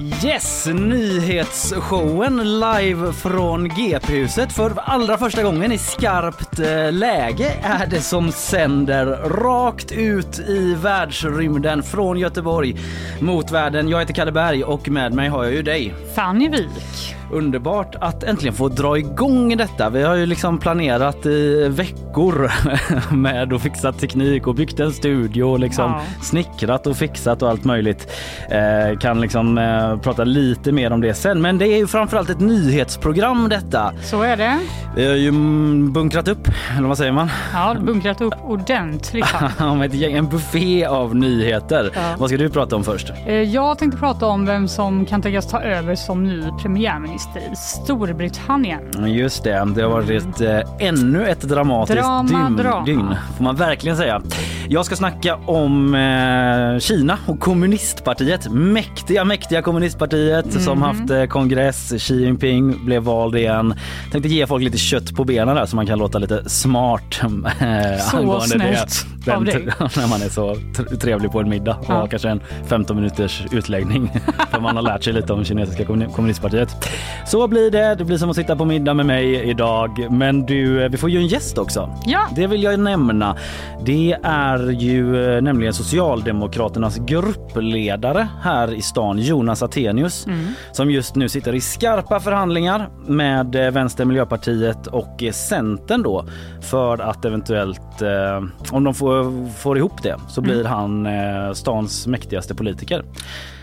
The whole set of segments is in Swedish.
Yes, nyhetsshowen live från GP-huset. För allra första gången i skarpt eh, läge är det som sänder rakt ut i världsrymden från Göteborg mot världen. Jag heter Kalle Berg och med mig har jag ju dig. Fanny Wijk. Underbart att äntligen få dra igång detta. Vi har ju liksom planerat i veckor med att fixa teknik och byggt en studio och liksom ja. snickrat och fixat och allt möjligt. Eh, kan liksom eh, prata lite mer om det sen. Men det är ju framförallt ett nyhetsprogram detta. Så är det. Vi har ju bunkrat upp, eller vad säger man? Ja, bunkrat upp ordentligt. en buffé av nyheter. Ja. Vad ska du prata om först? Eh, jag tänkte prata om vem som kan tänkas ta över som ny premiärminister premiärminister i Storbritannien. Just det, det har varit eh, ännu ett dramatiskt drama, dygn, drama. dygn, får man verkligen säga. Jag ska snacka om eh, Kina och kommunistpartiet. Mäktiga, mäktiga kommunistpartiet mm. som haft eh, kongress. Xi Jinping blev vald igen. Tänkte ge folk lite kött på benen där så man kan låta lite smart eh, så snällt det. av dig. när man är så trevlig på en middag och ja. kanske en 15 minuters utläggning för man har lärt sig lite om kinesiska kommunistpartiet. Så blir det. Det blir som att sitta på middag med mig idag. Men du, eh, vi får ju en gäst också. Ja. Det vill jag nämna. Det är ju eh, nämligen Socialdemokraternas gruppledare här i stan, Jonas Attenius, mm. som just nu sitter i skarpa förhandlingar med eh, Vänster, Miljöpartiet och Centern då för att eventuellt, eh, om de får, får ihop det, så blir mm. han eh, stans mäktigaste politiker.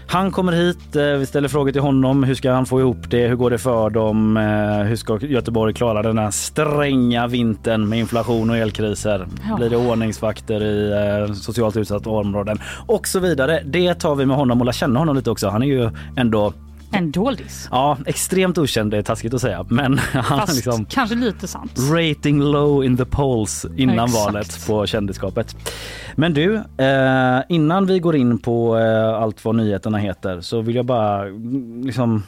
Han kommer hit, eh, vi ställer frågor till honom. Hur ska han få ihop det? Hur går det för dem? Eh, hur ska Göteborg klara den här stränga vintern med inflation och elkriser? Blir det ordningsvakter i eh, socialt utsatta områden? Och så vidare. Det tar vi med honom och lär känna honom lite också. Han är ju ändå en doldis. Ja, extremt okänd det är taskigt att säga. Men han Fast liksom kanske lite sant. Rating low in the polls innan Exakt. valet på kändisskapet. Men du, eh, innan vi går in på eh, allt vad nyheterna heter så vill jag bara mm, liksom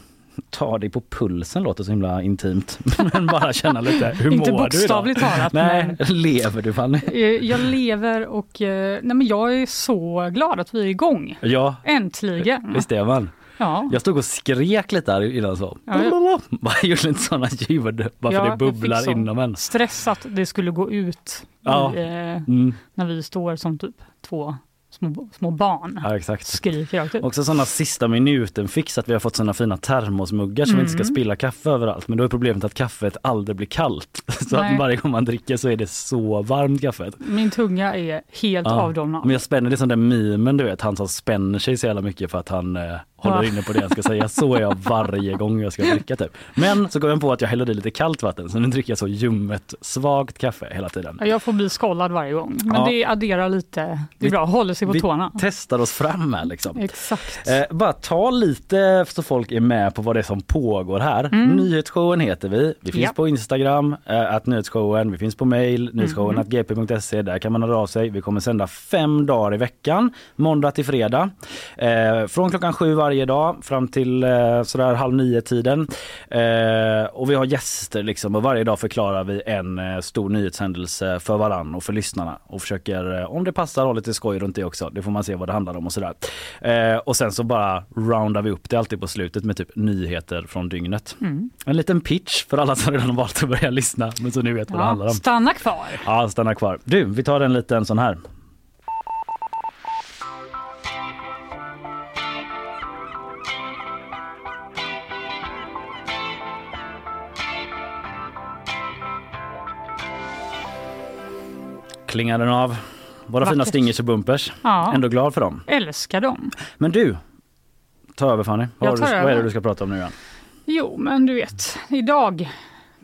ta dig på pulsen låter så himla intimt. Men bara känna lite, hur Inte mår du bokstavligt talat. Nej, men... lever du Fanny? Eh, jag lever och nej men jag är så glad att vi är igång. Ja. Äntligen. Visst är man. Ja. Jag stod och skrek lite där innan så. Ja. Bara gjorde lite sådana ljud bara ja, för det bubblar inom en. Stress att det skulle gå ut ja. i, eh, mm. när vi står som typ två små, små barn ja, exakt. skriker rakt ut. Också sådana sista minuten fix att vi har fått sådana fina termosmuggar så mm. vi inte ska mm. spilla kaffe överallt. Men då är problemet att kaffet aldrig blir kallt. Så att varje gång man dricker så är det så varmt kaffet. Min tunga är helt ja. avdomnad. Men jag spänner det som den mimen du vet, han som spänner sig så jävla mycket för att han eh, håller inne på det jag ska säga. Så är jag varje gång jag ska dricka typ. Men så kom jag på att jag häller i lite kallt vatten så nu dricker jag så ljummet svagt kaffe hela tiden. Jag får bli skållad varje gång. Men ja. det adderar lite, det är bra, håller sig på vi tårna. testar oss fram här liksom. Exakt. Eh, bara ta lite så folk är med på vad det är som pågår här. Mm. Nyhetsshowen heter vi. Vi finns ja. på Instagram, eh, att nyhetsshowen. Vi finns på mail, nyhetsshowen mm. gp.se. Där kan man höra av sig. Vi kommer sända fem dagar i veckan, måndag till fredag. Eh, från klockan sju varje varje dag fram till eh, sådär halv nio tiden. Eh, och vi har gäster liksom och varje dag förklarar vi en eh, stor nyhetshändelse för varann och för lyssnarna och försöker eh, om det passar ha lite skoj runt det också. Det får man se vad det handlar om och sådär. Eh, och sen så bara roundar vi upp det alltid på slutet med typ nyheter från dygnet. Mm. En liten pitch för alla som redan valt att börja lyssna men så nu vet vad det handlar om. Stanna kvar! Ja, stanna kvar. Du, vi tar en liten sån här. Klingar den av. Våra Vackert. fina stingers och bumpers. Ja. Ändå glad för dem. Älskar dem. Men du, ta över Fanny. Vad, du, vad är det du ska prata om nu igen? Jo, men du vet, idag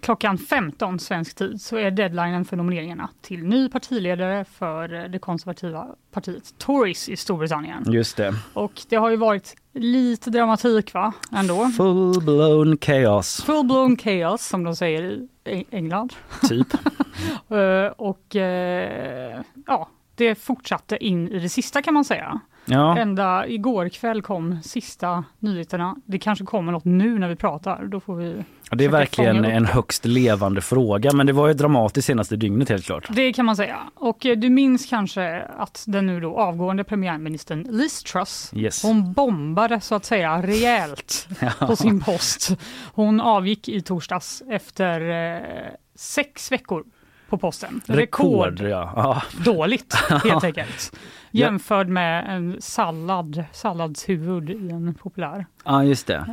klockan 15 svensk tid så är deadlinen för nomineringarna till ny partiledare för det konservativa partiet Tories i Storbritannien. Just det. Och det har ju varit lite dramatik va, ändå. Full blown chaos. Full blown chaos som de säger i England. Typ. Eh, och uh, ja, det fortsatte in i det sista kan man säga. Ja. Ända igår kväll kom sista nyheterna. Det kanske kommer något nu när vi pratar. Då får vi Ja, det är verkligen en högst levande fråga, men det var ju dramatiskt senaste dygnet helt klart. Det kan man säga. Och eh, du minns kanske att den nu då avgående premiärministern Liz Truss, yes. hon bombade så att säga rejält ja. på sin post. Hon avgick i torsdags efter eh, sex veckor på posten. Rekord, Rekord ja. Dåligt helt enkelt. Jämförd med en sallad, salladshuvud i en populär. Ja, just det.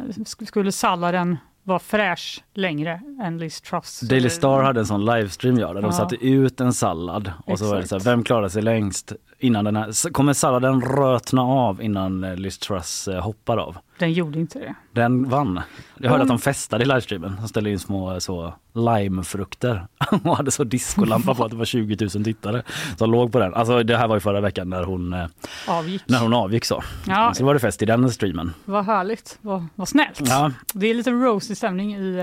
Skulle salladen var fräsch längre än Liz Truss. Daily Star hade en sån livestream ja, där de satte ut en sallad och Exakt. så var det så här, vem klarar sig längst innan den här, kommer salladen rötna av innan eh, Liz Truss eh, hoppar av? Den gjorde inte det. Den vann. Jag hörde Hon... att de festade i livestreamen. De ställde in små så limefrukter och hade så diskolampa på att det var 20 000 tittare som låg på den. Alltså det här var ju förra veckan när hon eh, avgick. När hon avgick så. Ja. Så var det fest i den streamen. Vad härligt, vad, vad snällt. Ja. Det är lite rosig stämning i,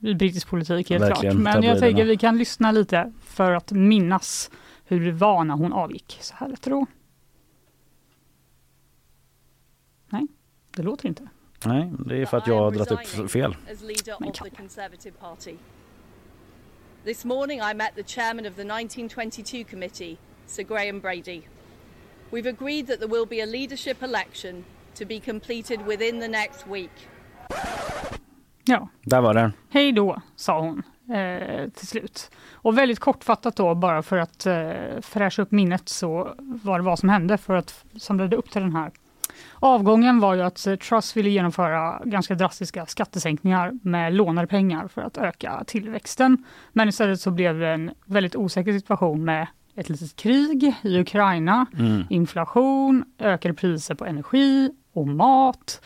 i brittisk politik helt Verkligen, klart. Men jag tänker vi kan lyssna lite för att minnas hur det var när hon avgick. Så här lät det då. Nej, det låter inte. Nej, det är för att jag har dragit upp fel. This morning I met the chairman of the 1922 committee, Sir Graham Brady. We've agreed that there will be a leadership election to be completed within the next week. Ja. Där var det. Hej då, sa hon eh, till slut. Och väldigt kortfattat då, bara för att eh, fräscha upp minnet, så var det vad som hände för att samla upp till den här avgången var ju att eh, Truss ville genomföra ganska drastiska skattesänkningar med lånade pengar för att öka tillväxten. Men istället så blev det en väldigt osäker situation med ett litet krig i Ukraina, mm. inflation, ökade priser på energi och mat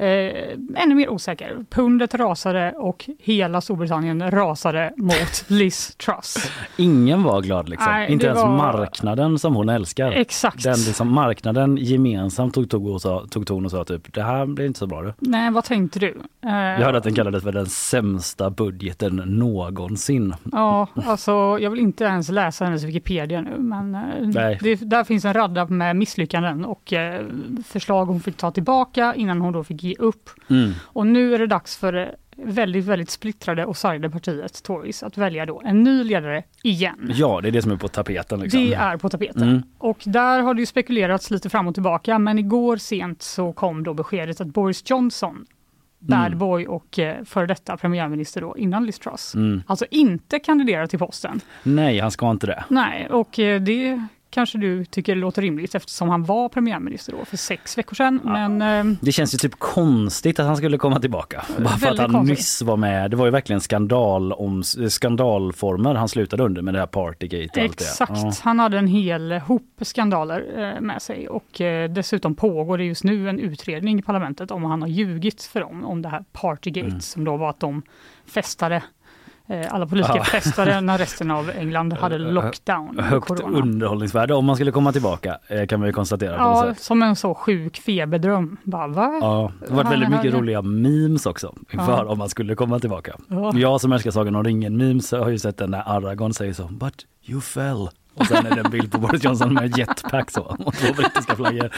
eh, ännu mer osäker. Pundet rasade och hela Storbritannien rasade mot Liz Truss. Ingen var glad liksom. Nej, Inte ens var... marknaden som hon älskar. Exakt. Den liksom, marknaden gemensamt tog, tog, och sa, tog ton och sa typ det här blir inte så bra. Du. Nej, vad tänkte du? Eh... Jag hörde att den kallades för den sämsta budgeten någonsin. Ja, alltså jag vill inte ens läsa hennes Wikipedia nu men eh, det, där finns en radda med misslyckanden och eh, förslag hon fick ta tillbaka innan hon då fick ge upp. Mm. Och nu är det dags för väldigt, väldigt splittrade och sargade partiet Tories att välja då en ny ledare igen. Ja, det är det som är på tapeten. Liksom. Det är på tapeten. Mm. Och där har det ju spekulerats lite fram och tillbaka, men igår sent så kom då beskedet att Boris Johnson bad mm. boy och eh, före detta premiärminister då innan Liz Truss. Mm. Alltså inte kandidera till posten. Nej, han ska inte det. Nej, och eh, det kanske du tycker låter rimligt eftersom han var premiärminister då för sex veckor sedan. Ja. Men, eh, det känns ju typ konstigt att han skulle komma tillbaka. Bara för att han konstigt. nyss var med. Det var ju verkligen skandal om, skandalformer han slutade under med det här Partygate. Exakt, ja. han hade en hel hop skandaler eh, med sig och eh, dessutom pågår det just nu en utredning i parlamentet om han har ljugit för dem om det här Partygate mm. som då var att de festade Eh, alla politiker ja. festade när resten av England hade lockdown. Högt corona. underhållningsvärde om man skulle komma tillbaka eh, kan man ju konstatera. Ja, som en så sjuk feberdröm. Bara, va? Ja, det har varit väldigt mycket roliga memes också inför ja. om man skulle komma tillbaka. Ja. Jag som älskar Sagan om ringen memes har ju sett den när Aragorn säger så, but you fell. Och sen är det en bild på Boris Johnson med jetpack så, och två brittiska flaggor.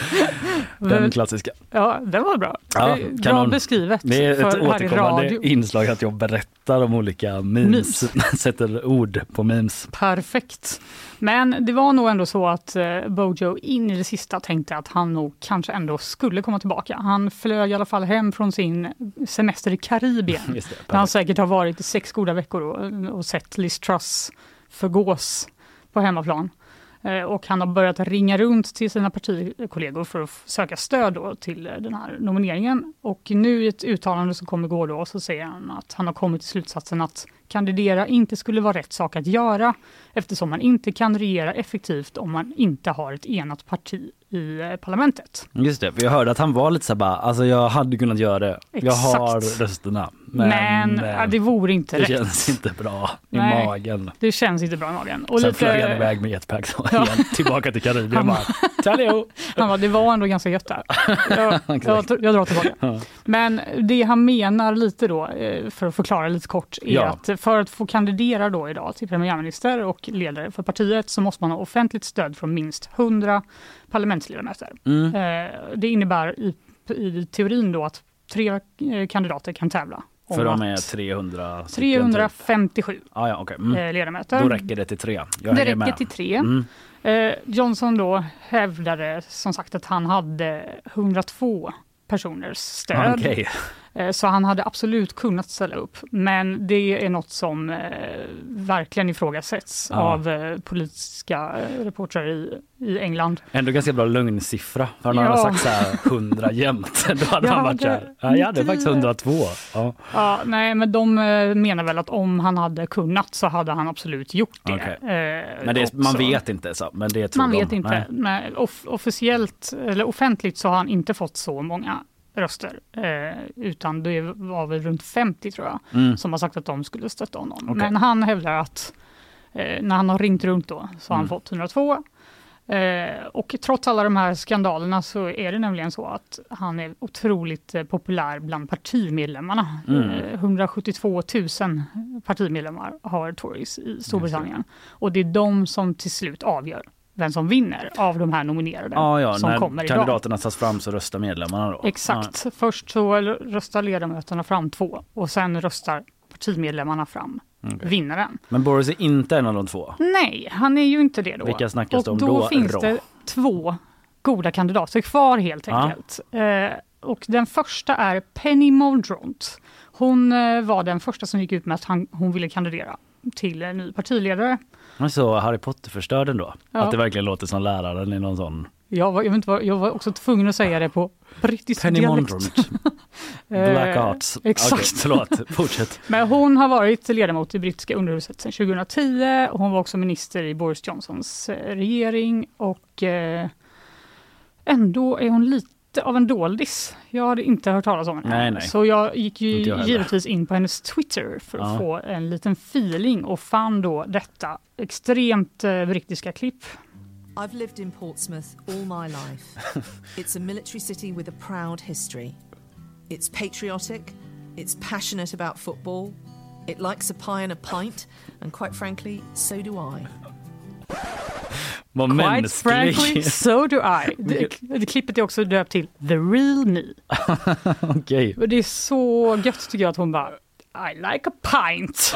Den klassiska. Ja, den var bra. Ja, bra beskrivet. Det är ett återkommande inslag att jag berättar om olika memes, memes. sätter ord på memes. Perfekt. Men det var nog ändå så att eh, Bojo in i det sista tänkte att han nog kanske ändå skulle komma tillbaka. Han flög i alla fall hem från sin semester i Karibien. Det, där han säkert har varit i sex goda veckor och, och sett Liz Truss förgås på hemmaplan. Eh, och han har börjat ringa runt till sina partikollegor för att söka stöd då till eh, den här nomineringen. Och nu i ett uttalande som kom igår då så säger han att han har kommit till slutsatsen att kandidera inte skulle vara rätt sak att göra eftersom man inte kan regera effektivt om man inte har ett enat parti i eh, parlamentet. Just det, för jag hörde att han var lite så bara, alltså jag hade kunnat göra det. Jag Exakt. har rösterna. Men, Men, eh, ja, det vore inte det rätt. känns inte bra i Nej. magen. Det känns inte bra i magen. Och Sen flög han lite, iväg med jetpack Ja. tillbaka till Karibien bara, Tallio! han bara, det var ändå ganska gött där. Jag, jag, jag drar tillbaka. Ja. Men det han menar lite då, eh, för att förklara lite kort, är Ja. att för att få kandidera då idag till premiärminister och ledare för partiet så måste man ha offentligt stöd från minst 100 parlamentsledamöter. Mm. Eh, Det innebär i, i teorin då att tre eh, kandidater kan tävla. För de är att 300 stycken, typ. 357 Ah, ja, okej. Mm. eh, ledamöter. Då räcker det till tre. Jag det räcker med. till tre. Mm. Eh, Johnson då hävdade som sagt att han hade 102 personers stöd. Okej. Eh, Så han hade absolut kunnat ställa upp. Men det är något som eh, verkligen ifrågasätts Ja. av eh, politiska reportrar i, i England. Ändå ganska bra lögnsiffra. För han Ja. hade sagt så här 100 jämt. Då hade Jag han varit så här, hade ja, jag hade 99. faktiskt 102. Ja. Ja, nej, men de menar väl att om han hade kunnat så hade han absolut gjort det. Okej. Eh, Men det, man vet inte så, men det tror Man de. vet inte. Nej. Nej. off- officiellt, eller offentligt så har han inte fått så många röster. Eh, utan det var väl runt 50 tror jag, Mm. som har sagt att de skulle stötta honom. Okej. Men han hävdar att eh, när han har ringt runt då så har han Mm. fått 102. Eh, och trots alla de här skandalerna så är det nämligen så att han är otroligt eh, populär bland partimedlemmarna. Mm. Eh, 172 000 partimedlemmar har Tories i Storbritannien. Och det är de som till slut avgör vem som vinner av de här nominerade Ja, ja, som när kommer idag. kandidaterna tas fram så röstar medlemmarna då. Exakt. Först så röstar ledamöterna fram två och sen röstar partimedlemmarna fram okej. vinnaren. Men Boris är inte en av de två. Nej, han är ju inte det då. Vilka snackas det och om då? då? finns Då? det två goda kandidater kvar helt enkelt. Eh, och den första är Penny Mordaunt. Hon eh, var den första som gick ut med att han, hon ville kandidera till en ny partiledare. Men så Harry Potter förstörd ändå. Ja. Att det verkligen låter som läraren i någon sån Jag var, jag, vet inte jag var också tvungen att säga det på brittisk Penny dialekt. Mordaunt. Black Eh, Arts. exakt. Okej, förlåt, fortsätt. Men hon har varit ledamot i brittiska underhuset sedan 2010. Hon var också minister i Boris Johnsons eh, regering och eh, ändå är hon lite av en doldis. Jag hade inte hört talas om henne. Nej, nej. Så jag gick ju jag givetvis in på hennes Twitter för att Ja. få en liten feeling och fann då detta extremt eh, brittiska klipp. I've lived in Portsmouth all my life. it's a military city with a proud history. It's patriotic, it's passionate about football, it likes a pie and a pint, and quite frankly, so do I. Vad Quite mänsklig. frankly, so do I. Det, klippet är också döpt till The Real Me. Okej. Och det är så gött tycker jag att hon bara I like a pint.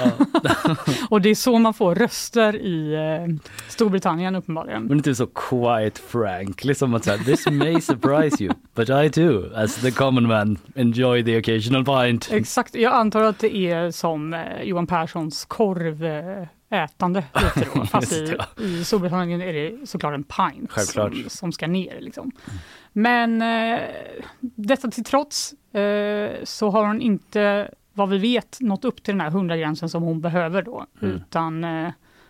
och det är så man får röster i eh, Storbritannien uppenbarligen. Men inte så quite frankly som att säga this may surprise you but I too as the common man enjoy the occasional pint. Exakt, jag antar att det är som eh, Johan Perssons korvätande lite då, fast i, i Storbritannien är det såklart en pint Självklart. som, som ska ner. Liksom. Men eh, detta till trots eh, så har hon inte, vad vi vet, nått upp till den här 100-gränsen som hon behöver då, Mm. utan eh,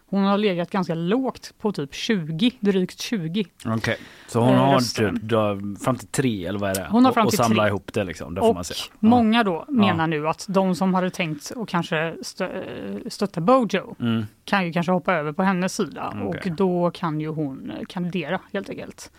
hon har legat ganska lågt på typ 20, drygt 20. Okej, så hon Eh, har typ då, fram till tre eller vad är det? Hon har Och- fram och till samla tre. ihop det liksom, det får Och man se. Ja. många då menar nu att de som hade tänkt att kanske stö stötta Bojo Mm. kan ju kanske hoppa över på hennes sida Okej. och då kan ju hon kandidera helt enkelt.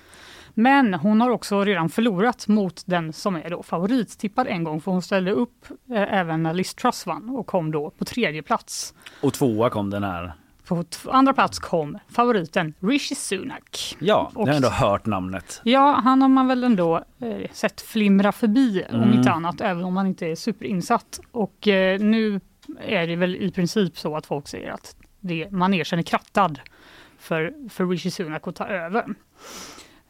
Men hon har också redan förlorat mot den som är då favorittippad en gång för hon ställde upp eh, även när Liz Truss vann och kom då på tredje plats. Och tvåa kom den här. På andra plats kom favoriten Rishi Sunak. Ja, Och- jag har ändå hört namnet. Ja, han har man väl ändå eh, sett flimra förbi om Mm. inte annat, även om man inte är superinsatt. Och eh, nu är det väl i princip så att folk säger att det, manegen är krattad för, för Rishi Sunak att ta över.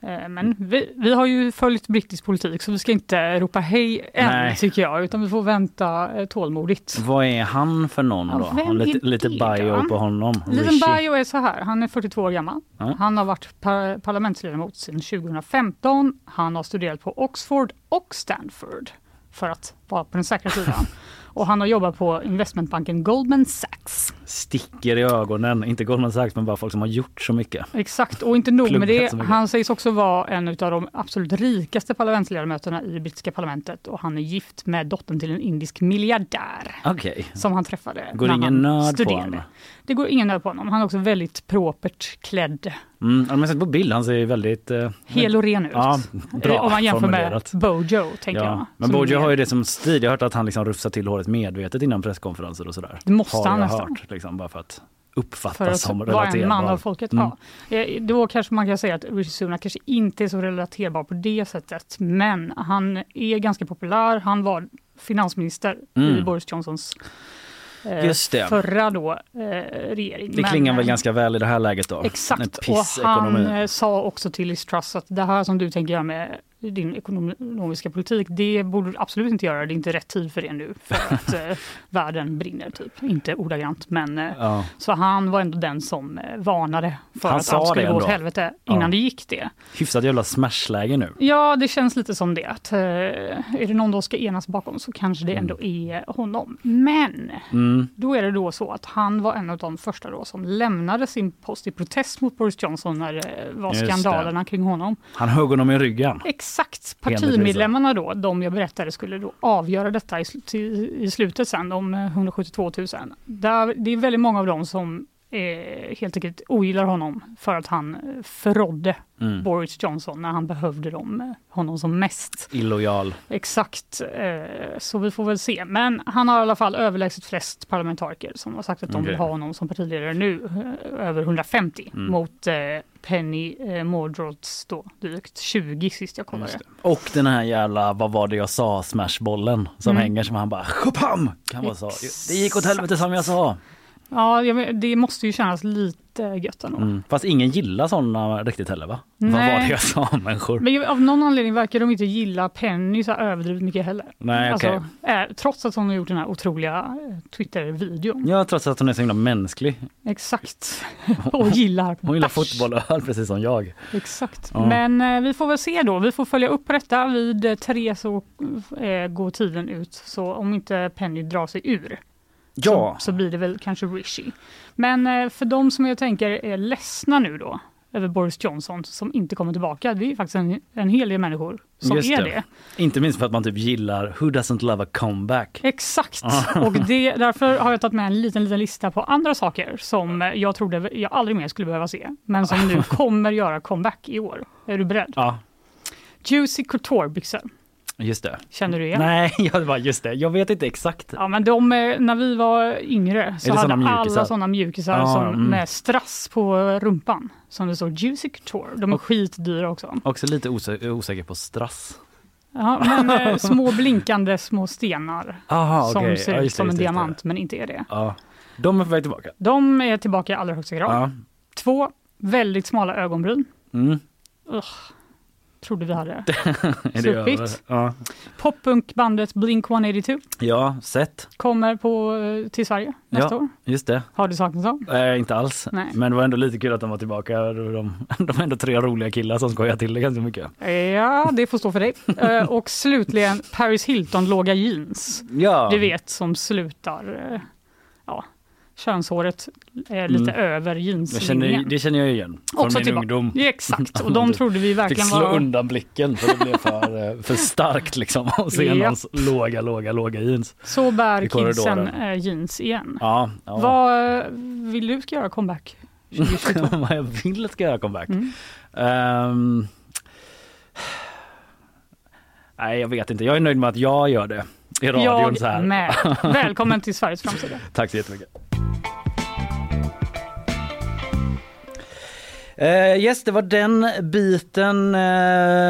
Eh, Men vi, vi har ju följt brittisk politik så vi ska inte ropa hej än Nej. tycker jag, utan vi får vänta eh, tålmodigt. Vad är han för någon Ja, då? Har lite, lite bio då? på honom. En liten bio är så här, han är 42 år gammal. Ja. Han har varit par parlamentsledamot sedan 2015. Han har studerat på Oxford och Stanford för att vara på den säkra sidan. och han har jobbat på investmentbanken Goldman Sachs. Sticker i ögonen, inte Goldman Sachs men bara folk som har gjort så mycket. Exakt, och inte nog med det. Han sägs också vara en av de absolut rikaste parlamentsledamöterna i det brittiska parlamentet och han är gift med dottern till en indisk miljardär Okej. som han träffade Går när ingen han nöd på studerade. honom? Det går ingen nöd på honom. Han är också väldigt propert klädd. Mm, ja, men sett på bild, han ser väldigt... Eh, Hel och ren ut. Ja, bra Om man jämför med. Bojo, tänker jag. Ja. Men som Bojo är- har ju det som stil. Jag har hört att han liksom rufsar till håret medvetet innan presskonferenser och sådär. Det måste har han jag nästan. hört, liksom, bara för att uppfattas För att som vara en man av folket. Mm. Ja. Eh, Då kanske man kan säga att Rishi Sunak kanske inte är så relaterbar på det sättet. Men han är ganska populär. Han var finansminister i Mm. Boris Johnsons eh, Just det. förra då, eh, regering. Det Men, klingar väl eh, ganska väl i det här läget då? Exakt, och han eh, sa också till Liz Truss att det här som du tänker göra med din ekonomiska politik, det borde du absolut inte göra. Det är inte rätt tid för det nu för att eh, världen brinner, typ. Inte ordagrant, men eh, Ja. så han var ändå den som eh, varnade för Han att allt skulle gå åt helvete innan Ja. det gick det. Hyfsat jävla smashläge nu. Ja, det känns lite som det. Att, eh, är det någon då ska enas bakom så kanske det ändå Mm. är honom. Men Mm. då är det då så att han var en av de första då som lämnade sin post i protest mot Boris Johnson när det var Just det. skandalerna kring honom. Han högg honom i ryggen. Exakt, partimedlemmarna då, de jag berättade skulle då avgöra detta i, sl- i slutet sen, de eh, 172 000. Där, det är väldigt många av dem som eh, helt enkelt ogillar honom för att han eh, förrådde Mm. Boris Johnson när han behövde dem, eh, honom som mest. Illojal. Exakt, eh, så vi får väl se. Men han har i alla fall överlägset flest parlamentariker som har sagt att de Okej. vill ha honom som partiledare nu, eh, över 150 Mm. mot eh, Penny eh, Mordauds då drygt 20 sist jag kollade. Och den här jävla, vad var det jag sa, smashbollen som Mm. hänger som han bara chopam! Kan vara så. Det gick åt helvete som jag sa. Ja, det måste ju kännas lite gött ändå. Mm. Fast ingen gillar sådana riktigt heller va? Vad Nej. var det jag sa människor? Men av någon anledning verkar de inte gilla Penny så överdrivet mycket heller. Nej okej. Alltså, eh, trots att hon har gjort den här otroliga eh, Twitter-videon. Ja trots att hon är så himla mänsklig. Exakt. Och gillar Hon gillar fotboll och öl precis som jag. Exakt. Ja. Men eh, vi får väl se då. Vi får följa upp detta. Vid eh, tre så eh, går tiden ut. Så om inte Penny drar sig ur Ja, så, så blir det väl kanske Rishi. Men eh, för de som jag tänker är ledsna nu då över Boris Johnson som inte kommer tillbaka. Det är ju faktiskt en, en hel del människor som Just är det. det. inte minst för att man typ gillar Who doesn't love a comeback? Exakt. Och det, därför har jag tagit med en liten, liten lista på andra saker som jag trodde jag aldrig mer skulle behöva se. Men som nu kommer göra comeback i år. Är du beredd? Ja, Juicy Couture-byxor. Just det. Känner du igen? Nej, jag bara just det. Jag vet inte exakt. Ja, men de, eh, när vi var yngre så hade såna alla sådana mjukisar Ja, som, mm. med strass på rumpan. Som det står Juicy Couture. De är skitdyra också. Också lite osä- osäker på strass. Ja, men eh, små blinkande små stenar Aha, som okej. ser Ja, ut just det, som en just det, diamant men inte är det. Ja. De är på väg tillbaka. De är tillbaka i allra högsta grad. Ja. Två väldigt smala ögonbryn. Mm. Trodde vi hade. Sluppit. Ja. Poppunkbandet Blink 182 ja, sett. kommer på, eh, till Sverige nästa år. Just det. Har du saknat dem? Eh, inte alls. Nej. Men det var ändå lite kul att de var tillbaka. De, de är ändå tre roliga killar som skojar till det ganska mycket. Ja, det får stå för dig. Eh, och slutligen Paris Hilton låga jeans. Ja, Du vet som slutar, eh, ja, könshåret är lite Mm. över jeanslinjen. känner, det känner jag igen från Också min tillbaka. ungdom. Ja, exakt, och de trodde vi Fick verkligen slå var... undan blicken för det blev för, eh, för starkt liksom att se Ja. någons låga, låga, låga jeans. Så bär kidsen eh, jeans igen. Ja, ja. Vad eh, vill du ska göra comeback 2022? vad jag vill att ska göra comeback. Mm. Ehm, nej, jag vet inte. Jag är nöjd med att jag gör det i radion så Jag här. med. Välkommen till Sveriges framsida. Tack så jättemycket. Uh, yes, det var den biten. Eh,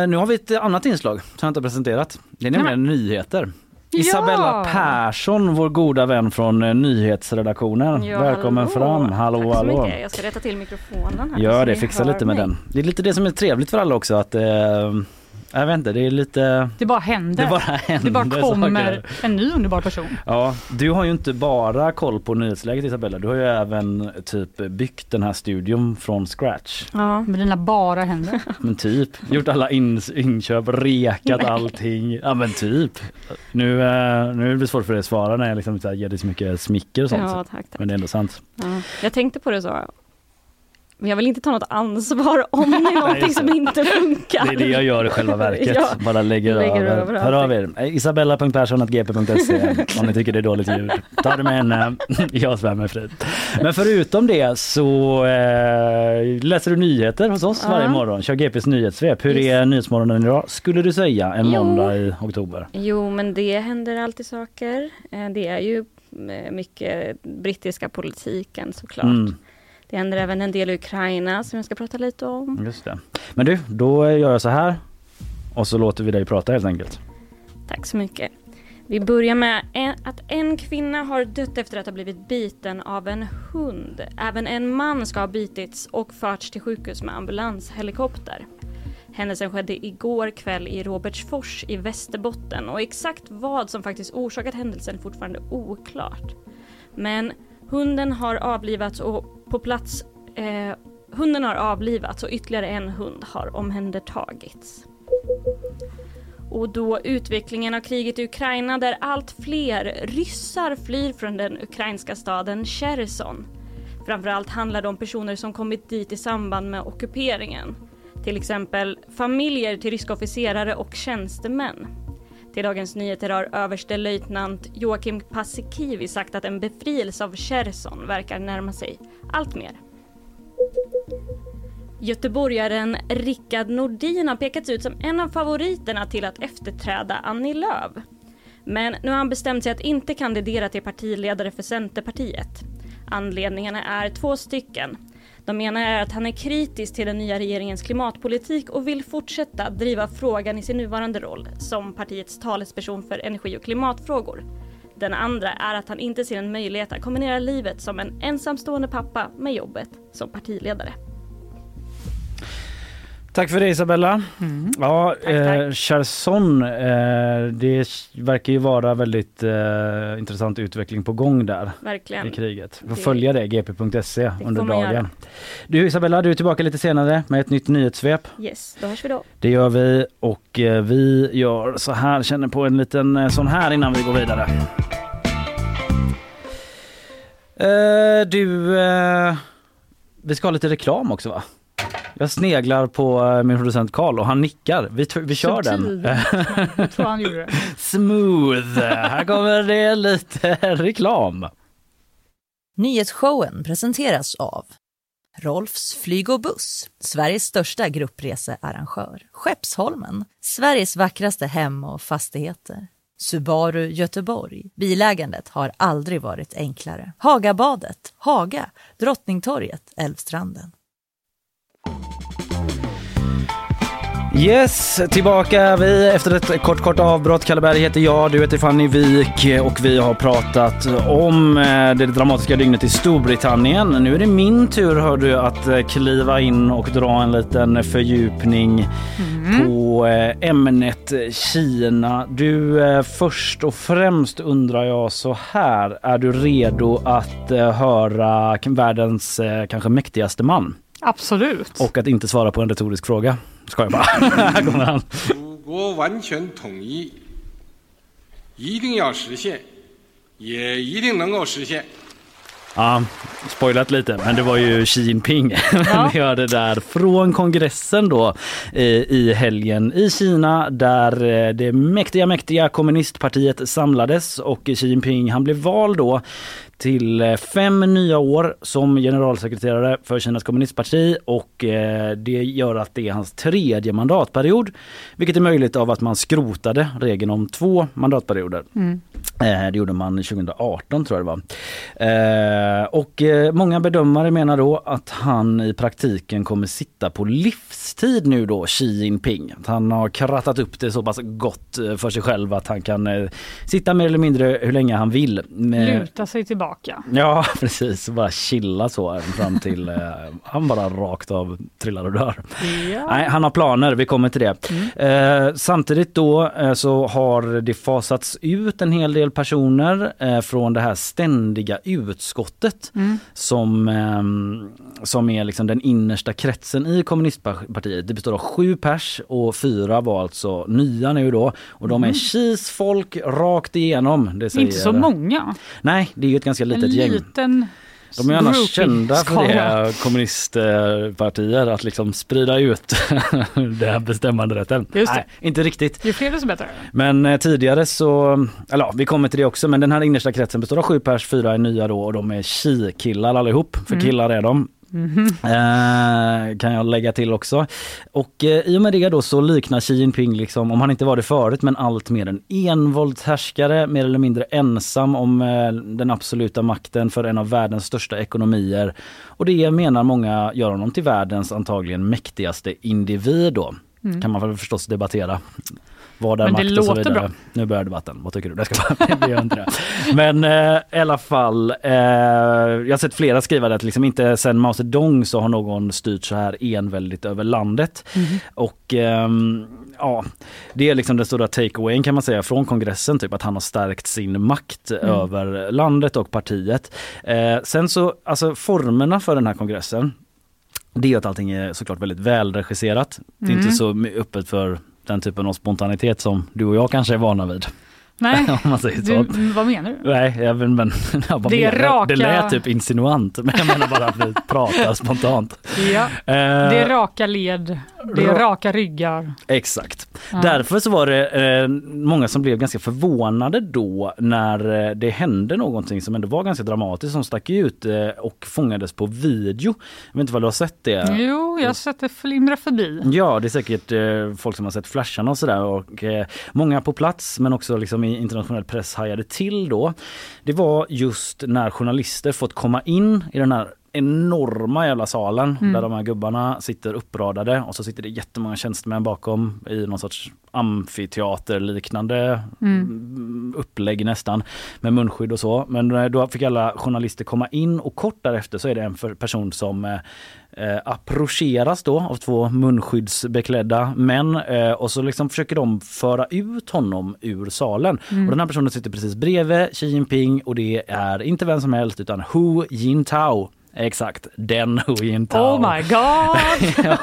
nu har vi ett annat inslag som jag inte har presenterat. Det är nämligen nyheter. Ja! Isabella Persson, vår goda vän från eh, nyhetsredaktionen. Ja, Välkommen fram. Hallå, Tack så hallå. mycket. Jag ska rätta till mikrofonen här. Ja, det ni fixa hör lite med mig. den. Det är lite det som är trevligt för alla också att eh, Jag vet inte, det är lite... Det bara händer. Det bara händer det bara kommer saker. en ny underbar person. Ja, du har ju inte bara koll på nyhetsläget Isabella, du har ju även typ byggt den här studion från scratch. Ja. Med dina bara händer. Men typ, gjort alla in, inköp, rekat allting. Ja men typ. Nu, eh, nu är det svårt för dig att svara när jag liksom ger dig så mycket smicker och sånt. ja, tack. tack. Men det är ändå sant. Ja. Jag tänkte på det så. Men jag vill inte ta något ansvar om det är någonting som inte funkar. Det är det jag gör i själva verket. Ja, Bara lägger, lägger över. över Hör av er. Isabella.persson.gp.se om ni tycker det är dåligt ljud. Ta det med henne. Jag svär mig fri. Men förutom det så eh, läser du nyheter hos oss Ja. varje morgon. Kör GPs nyhetssvep. Hur Yes. är Nyhetsmorgonen idag skulle du säga en Jo. måndag i oktober? Jo, men det händer alltid saker. Eh, Det är ju eh, mycket brittiska politiken såklart. Mm, Det händer även en del i Ukraina som jag ska prata lite om. just det. Men du, då gör jag så här och så låter vi dig prata helt enkelt. Tack så mycket. Vi börjar med en, att en kvinna har dött efter att ha blivit biten av en hund. Även en man ska ha bitits och förts till sjukhus med ambulanshelikopter. Händelsen skedde igår kväll i Robertsfors i Västerbotten och exakt vad som faktiskt orsakat händelsen är fortfarande oklart. Men hunden har avlivats och på plats eh, Hunden har avlivats och ytterligare en hund har omhändertagits. Och då utvecklingen av kriget i Ukraina där allt fler ryssar flyr från den ukrainska staden Cherson. Framförallt handlar det om personer som kommit dit i samband med ockuperingen. Till exempel familjer till ryska officerare och tjänstemän. Till Dagens Nyheter har överstelöjtnant Joakim Paasikivi sagt att en befrielse av Cherson verkar närma sig allt mer. Göteborgaren Rickard Nordin har pekats ut som en av favoriterna till att efterträda Annie Lööf. Men nu har han bestämt sig att inte kandidera till partiledare för Centerpartiet. Anledningarna är två stycken. De ena är att han är kritisk till den nya regeringens klimatpolitik och vill fortsätta driva frågan i sin nuvarande roll som partiets talesperson för energi och klimatfrågor. Den andra är att han inte ser en möjlighet att kombinera livet som en ensamstående pappa med jobbet som partiledare. Tack för det Isabella. Ja, Tack, eh. Cherson, eh, det verkar ju vara väldigt eh, intressant utveckling på gång där i Verkligen. kriget. Vi får Det- följa det, gp.se under dagen. Du Isabella, du är tillbaka lite senare med ett nytt nyhetssvep. Yes, då hörs vi då. Det gör vi och eh, vi gör så här, känner på en liten eh, sån här innan vi går vidare. Eh, du, eh, vi ska ha lite reklam också va? Jag sneglar på eh, min producent Karl och han nickar. Vi, vi kör den. Subtil. Jag tror han gjorde det. Smooth! Här kommer det lite reklam. Nyhetsshowen presenteras av Rolfs flyg och buss, Sveriges största gruppresearrangör. Skeppsholmen, Sveriges vackraste hem och fastigheter. Subaru Göteborg. Bilägandet har aldrig varit enklare. Hagabadet, Haga, Drottningtorget, Älvstranden. Yes, tillbaka är vi efter ett kort kort avbrott. Kalle Berg heter jag, du heter Fanny Wik och vi har pratat om eh, det dramatiska dygnet i Storbritannien. Nu är det min tur hör du att eh, kliva in och dra en liten fördjupning på eh, ämnet Kina. Du, först och främst undrar jag så här, är du redo att höra världens kanske mäktigaste man? Absolut. Och att inte svara på en retorisk fråga. Ska jag bara. Här kommer han. 祖国完全统一，一定要实现，也一定能够实现。 Ja, spoilat lite, men det var ju Xi Jinping. Ja. Vi hörde där från kongressen då eh, i helgen i Kina där eh, det mäktiga, mäktiga kommunistpartiet samlades och Xi Jinping han blev vald då till eh, fem nya år som generalsekreterare för Kinas kommunistparti och eh, det gör att det är hans tredje mandatperiod. Vilket är möjligt av att man skrotade regeln om två mandatperioder. Eh, Det gjorde man 2018 tror jag det var. Och många bedömare menar då att han i praktiken kommer sitta på livstid nu då, Xi Jinping. Att han har krattat upp det så pass gott för sig själv att han kan sitta mer eller mindre hur länge han vill. Luta sig tillbaka tillbaka. Ja precis, bara chilla så fram till eh, han bara rakt av trillar och dör. Ja. Nej, han har planer, vi kommer till det. Eh, samtidigt då eh, så har det fasats ut en hel del personer eh, från det här ständiga utskottet som, ehm, som är liksom den innersta kretsen i kommunistpartiet. Det består av sju pers och fyra var alltså nya nu då och de är kisfolk rakt igenom. Det säger, Inte så många. Nej, det är ju ett ganska En litet gäng. liten De är annars kända för det, kommunistpartier, att liksom sprida ut den här bestämmanderätten. Just det. Nej, inte riktigt. Ju fler desto bättre. Men eh, tidigare så, eller ja, vi kommer till det också, men den här innersta kretsen består av sju pers, fyra är nya då och de är tji-killar allihop, för Mm. killar är de. Eh, kan jag lägga till också. Och eh, i och med det då så liknar Xi Jinping, liksom, om han inte var det förut, men allt mer en envåldshärskare, mer eller mindre ensam om eh, den absoluta makten för en av världens största ekonomier. Och det menar många gör honom till världens antagligen mäktigaste individ då. Kan man väl förstås debattera. Vad är Mm. Men det makt och så vidare. bra. Nu börjar debatten. Vad tycker du? Jag ska bara, det gör inte det. Men eh, i alla fall, eh, jag har sett flera skriva det att liksom inte sen Mao Zedong så har någon styrt så här enväldigt över landet. Mhm. Och ehm, ja, det är liksom den stora takeawayen kan man säga från kongressen, typ att han har stärkt sin makt Mm. över landet och partiet. Eh, sen så, alltså formerna för den här kongressen, det är att allting är såklart väldigt välregisserat. Det är Mm. inte så öppet för den typen av spontanitet som du och jag kanske är vana vid. Nej, Om man säger så. du, vad menar du? Nej, jag men jag bara Det är menar- raka- det lät typ insinuant men jag menar bara att vi pratar spontant. Ja, Eh, det är raka led, det är ra- raka ryggar. Exakt. Ja. Därför så var det eh, många som blev ganska förvånade då när eh, det hände någonting som ändå var ganska dramatiskt som stack ut eh, och fångades på video. Jag vet inte vad du har sett det? Jo, jag har sett det flimra förbi. Ja, det är säkert folk som har sett flasharna och sådär och många på plats men också liksom i internationell press hajade till då. Det var just när journalister fått komma in i den här enorma jävla salen där de här gubbarna sitter uppradade och så sitter det jättemånga tjänstemän bakom i någon sorts amfiteaterliknande mm. upplägg nästan med munskydd och så. Men eh, då fick alla journalister komma in och kort därefter så är det en person som eh, eh, approcheras då av två munskyddsbeklädda män eh, och så liksom försöker de föra ut honom ur salen. Och den här personen sitter precis bredvid Xi Jinping och det är inte vem som helst utan Hu Jintao. Exakt, den Hu Jintao. Oh my god!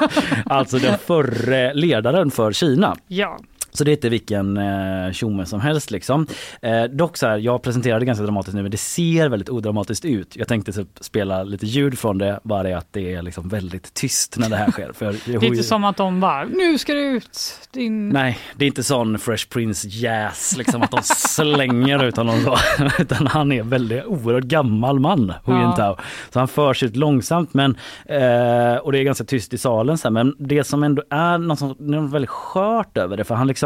Alltså den förre ledaren för Kina. Ja, Så det är inte vilken eh, tjomme som helst liksom. Eh, dock så här, jag presenterade ganska dramatiskt nu men det ser väldigt odramatiskt ut. Jag tänkte typ spela lite ljud från det, bara det att det är liksom väldigt tyst när det här sker. För det är inte som att de bara, nu ska det ut din... Nej, det är inte sån Fresh Prince jazz liksom att de slänger ut honom så. Utan han är väldigt oerhört gammal man, Hu Ja. Så han förs ut långsamt men eh, och det är ganska tyst i salen så här, men det som ändå är något, som, något väldigt skört över det för han liksom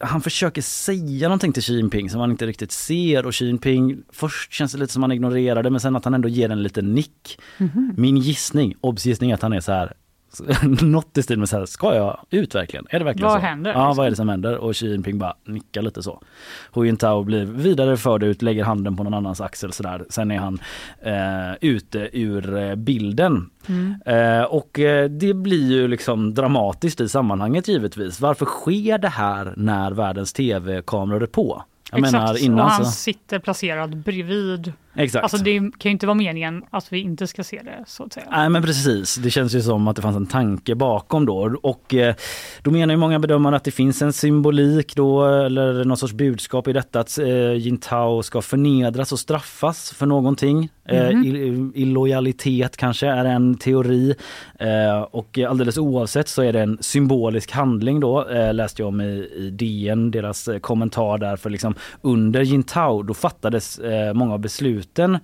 han försöker säga någonting till Xi Jinping som han inte riktigt ser och Xi Jinping först känns det lite som han ignorerar det men sen att han ändå ger en liten nick. Mhm. Min gissning, obs gissning att han är så här något i stil med så här, ska jag ut verkligen? Är det verkligen Vad så? händer, Ja, liksom? vad är det som händer? Och Xi Jinping bara nickar lite så. Hu Jintao blir vidare förd ut, lägger handen på någon annans axel sådär. Sen är han eh, ute ur eh, bilden. Mm. Eh, och eh, det blir ju liksom dramatiskt i sammanhanget givetvis. Varför sker det här när världens tv-kameror är på? Jag Exakt, menar innan och han så... sitter placerad bredvid. Exakt. Alltså det kan ju inte vara meningen att vi inte ska se det så att säga. Nej men precis, det känns ju som att det fanns en tanke bakom då och eh, då menar ju många bedömare att det finns en symbolik då eller någon sorts budskap i detta att eh, Jintao ska förnedras och straffas för någonting. Eh, ill- illojalitet kanske är en teori eh, och alldeles oavsett så är det en symbolisk handling då eh, läste jag om i, i DN deras eh, kommentar där för liksom under Jintao då fattades eh, många av besluten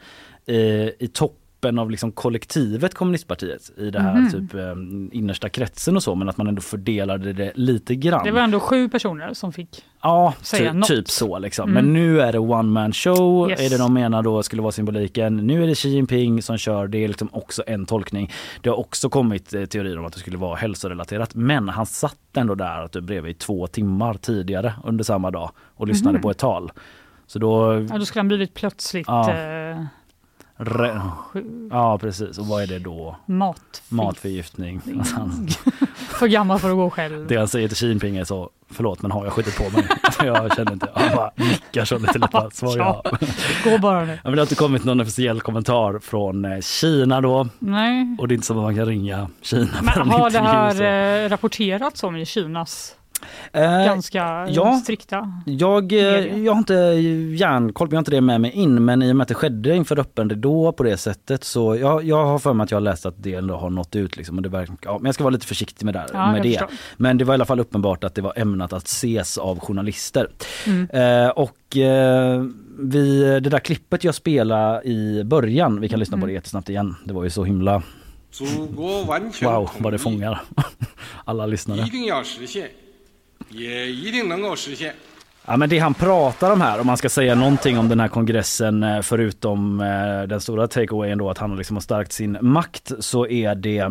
eh, i toppen av liksom kollektivet kommunistpartiet i det här Mhm. typ eh, innersta kretsen och så men att man ändå fördelade det lite grann. Det var ändå sju personer som fick. Ja, ty, typ så liksom. Mm. Men nu är det one man show, Yes. är det de menar då skulle vara symboliken. Nu är det Xi Jinping som kör, det är liksom också en tolkning. Det har också kommit eh, teorier om att det skulle vara hälsorelaterat. Men han satt ändå där typ bredvid i två timmar tidigare under samma dag och lyssnade Mhm. på ett tal. Så då... Ja, då skulle han blivit plötsligt Ja. eh, Re, ja precis, och vad är det då? mat. Matförgiftning. Alltså, han- För gammal för att gå själv. Det han säger till Jinping är så, förlåt men har jag skjutit på mig? jag känner inte, han bara nickar så ett bara, svar ja. Gå bara nu. Men det har inte kommit någon officiell kommentar från eh, Kina då Nej. och det är inte som att man kan ringa Kina Men har det här så. eh, rapporterats om i Kinas Eh, Ganska ja, strikta? Jag, eh, jag har inte järnkoll, jag har inte det med mig in men i och med att det skedde inför öppen då på det sättet så jag, jag har för mig att jag har läst att det ändå har nått ut liksom och det verkar, ja, men jag ska vara lite försiktig med, där, ja, med det. Men det var i alla fall uppenbart att det var ämnat att ses av journalister. Mm. Eh, och eh, vi, det där klippet jag spelade i början, vi kan lyssna mm. på det mm. jättesnabbt igen, det var ju så himla Wow, vad det fångar alla lyssnare. Ja, men det han pratar om här, om man ska säga någonting om den här kongressen eh, förutom eh, den stora takeawayen då att han liksom har stärkt sin makt så är det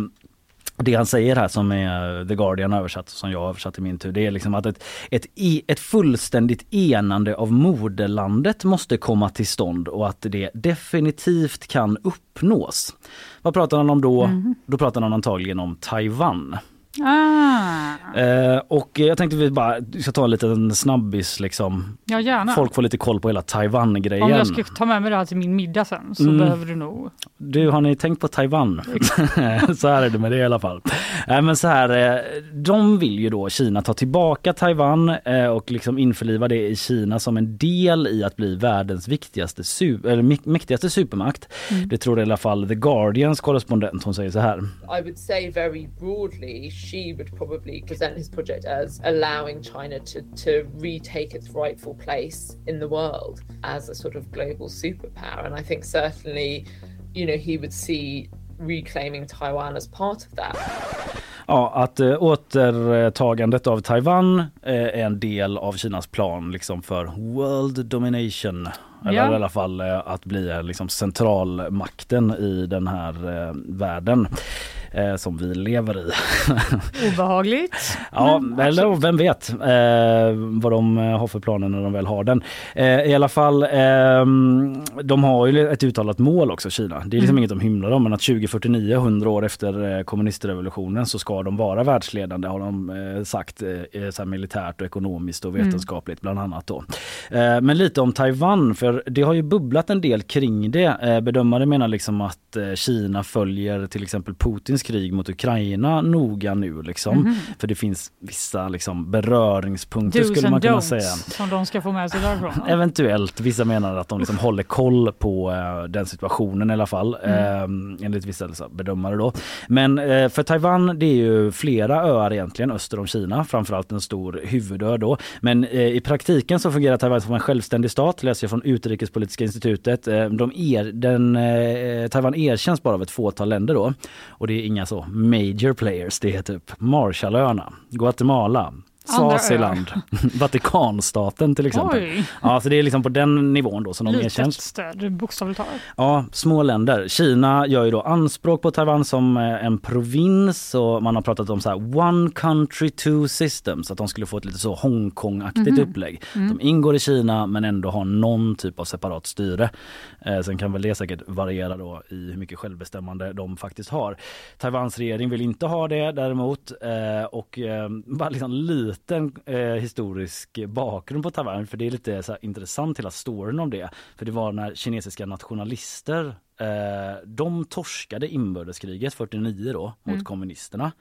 det han säger här som är The Guardian översatt, som jag har översatt i min tur, det är liksom att ett, ett, ett fullständigt enande av moderlandet måste komma till stånd och att det definitivt kan uppnås. Vad pratar han om då? Då pratar han antagligen om Taiwan. Ah, Eh, och jag tänkte vi bara ska ta en liten snabbis liksom. ja, gärna. Folk får lite koll på hela Taiwan-grejen. Om jag ska ta med mig det här till min middag sen så Mm. behöver du nog... Du, har ni tänkt på Taiwan? så här är det med det i alla fall. Eh, men så här, eh, de vill ju då Kina ta tillbaka Taiwan eh, och liksom införliva det i Kina som en del i att bli världens viktigaste su- eller mäktigaste supermakt. Det tror i alla fall The Guardians korrespondent. Hon säger så här. I would say very broadly, she would probably present his project as allowing China to, to retake its rightful place in the world as a sort of global superpower. And I think certainly, you know, he would see reclaiming Taiwan as part of that. Ja, att eh, återtagandet av Taiwan eh, är en del av Kinas plan liksom för world domination. Eller Ja. i alla fall eh, att bli eh, liksom centralmakten i den här eh, världen eh, som vi lever i. Obehagligt. Ja, Men eller absolut. vem vet eh, vad de eh, har för planer när de väl har den. Eh, I alla fall, eh, de har ju ett uttalat mål också Kina. Det är liksom inget de hymlar om men att 2049, 100 år efter eh, kommunistrevolutionen så ska de vara världsledande har de eh, sagt så militärt och ekonomiskt och vetenskapligt bland annat då. Men lite om Taiwan för det har ju bubblat en del kring det. Bedömare menar liksom att Kina följer till exempel Putins krig mot Ukraina noga nu liksom. För det finns vissa liksom beröringspunkter Do's skulle man kunna säga. som de ska få med sig därifrån. Eventuellt. Vissa menar att de liksom håller koll på eh, den situationen i alla fall. Eh, enligt vissa så, bedömare då. Men eh, för Taiwan det är ju flera öar egentligen öster om Kina. Framförallt en stor huvudö då. Men eh, i praktiken så fungerar Taiwan som en självständig stat. Läser jag från Utrikespolitiska institutet. Eh, de er, den, eh, Taiwan erkänns bara av ett fåtal länder då. Och det är inga så major players. Det är typ Marshallöarna, Guatemala, Swaziland, Vatikanstaten till exempel. Oj, Ja, så det är liksom på den nivån då som de litet erkänns. stöd bokstavligt talat. Ja, små länder. Kina gör ju då anspråk på Taiwan som eh, en provins och man har pratat om så här one country two systems, att de skulle få ett lite så Hongkong-aktigt upplägg. De ingår i Kina men ändå har någon typ av separat styre. Eh, sen kan väl det säkert variera då i hur mycket självbestämmande de faktiskt har. Taiwans regering vill inte ha det däremot eh, och eh, bara liksom liten eh, historisk bakgrund på Taiwan för det är lite så här intressant hela storyn om det. För det var när kinesiska nationalister eh, de torskade inbördeskriget 49 då mot kommunisterna.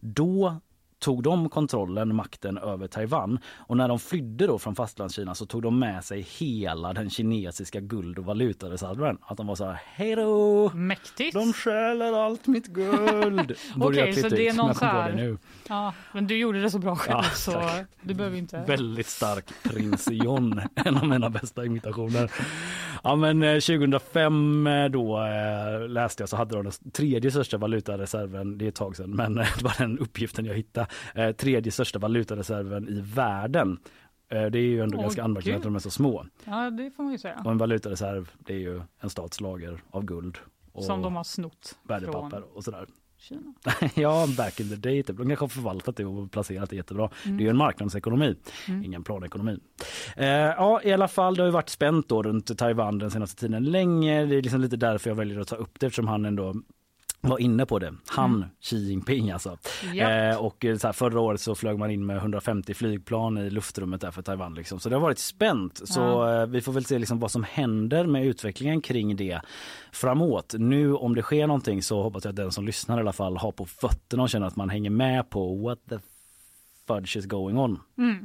Då tog de kontrollen, makten över Taiwan och när de flydde då från fastlandskina så tog de med sig hela den kinesiska guld och valutareserven. Att de var så här, hej då! Mäktigt. De stjäler allt mitt guld! Okej, så klippa det är någon så här-. Ja, men du gjorde det så bra själv Ja, så tack. du behöver inte... Väldigt stark prins John, en av mina bästa imitationer. Ja men eh, 2005 eh, då eh, läste jag så hade de den tredje största valutareserven, det är ett tag sedan, men eh, det var den uppgiften jag hittade. Eh, tredje största valutareserven i världen. Eh, det är ju ändå Åh, ganska anmärkningsvärt att de är så små. Ja, det får man ju säga. Och en valutareserv det är ju en stats lager av guld och Som de har snott värdepapper från och sådär. Kina. ja, back in the day. Typ. De kanske har förvaltat det och placerat det jättebra. Mm. Det är ju en marknadsekonomi, mm. ingen planekonomi. Eh, ja, i alla fall, det har ju varit spänt då runt Taiwan den senaste tiden länge. Det är liksom lite därför jag väljer att ta upp det eftersom han ändå var inne på det. Han, mm. Xi Jinping alltså. Eh, och så här, förra året så flög man in med 150 flygplan i luftrummet där för Taiwan. Liksom. Så det har varit spänt. Så eh, vi får väl se liksom vad som händer med utvecklingen kring det framåt. Nu om det sker någonting så hoppas jag att den som lyssnar i alla fall har på fötterna och känner att man hänger med på what the fudge is going on. Mm.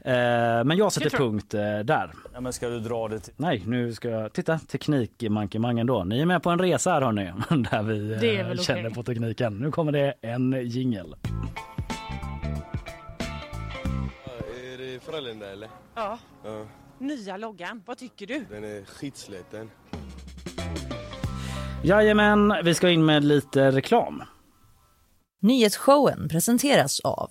Eh, men jag sätter punkt eh, där. Ja, men ska du dra det till... Nej, nu ska jag titta teknikmankemangen då. Ni är med på en resa här hörni, där vi eh, känner okay. på tekniken. Nu kommer det en jingel. Är det Frölunda eller? Ja. ja. Nya loggan, vad tycker du? Den är skitsliten. Jajamän, vi ska in med lite reklam. Nyhetsshowen presenteras av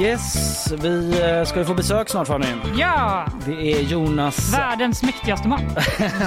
Yes, vi eh, ska ju få besök snart Fanny. Ja! Det är Jonas... Världens mäktigaste man.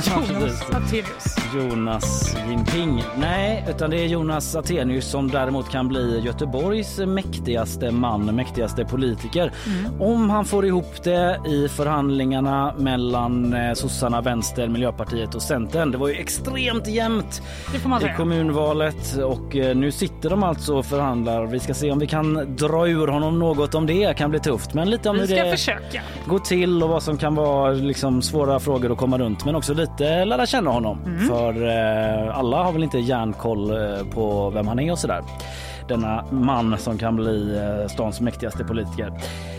Jonas Attelius. Jonas Jinping. Nej, utan det är Jonas Attenius som däremot kan bli Göteborgs mäktigaste man, mäktigaste politiker. Mm. Om han får ihop det i förhandlingarna mellan eh, sossarna, vänster, Miljöpartiet och Centern. Det var ju extremt jämnt i kommunvalet och eh, nu sitter de alltså och förhandlar. Vi ska se om vi kan dra ur honom något om det. kan bli tufft, men lite om hur det försöka. går till och vad som kan vara liksom svåra frågor att komma runt, men också lite lära känna honom. Mm. För eh, alla har väl inte järnkoll eh, på vem han är och sådär. Denna man som kan bli eh, stans mäktigaste politiker.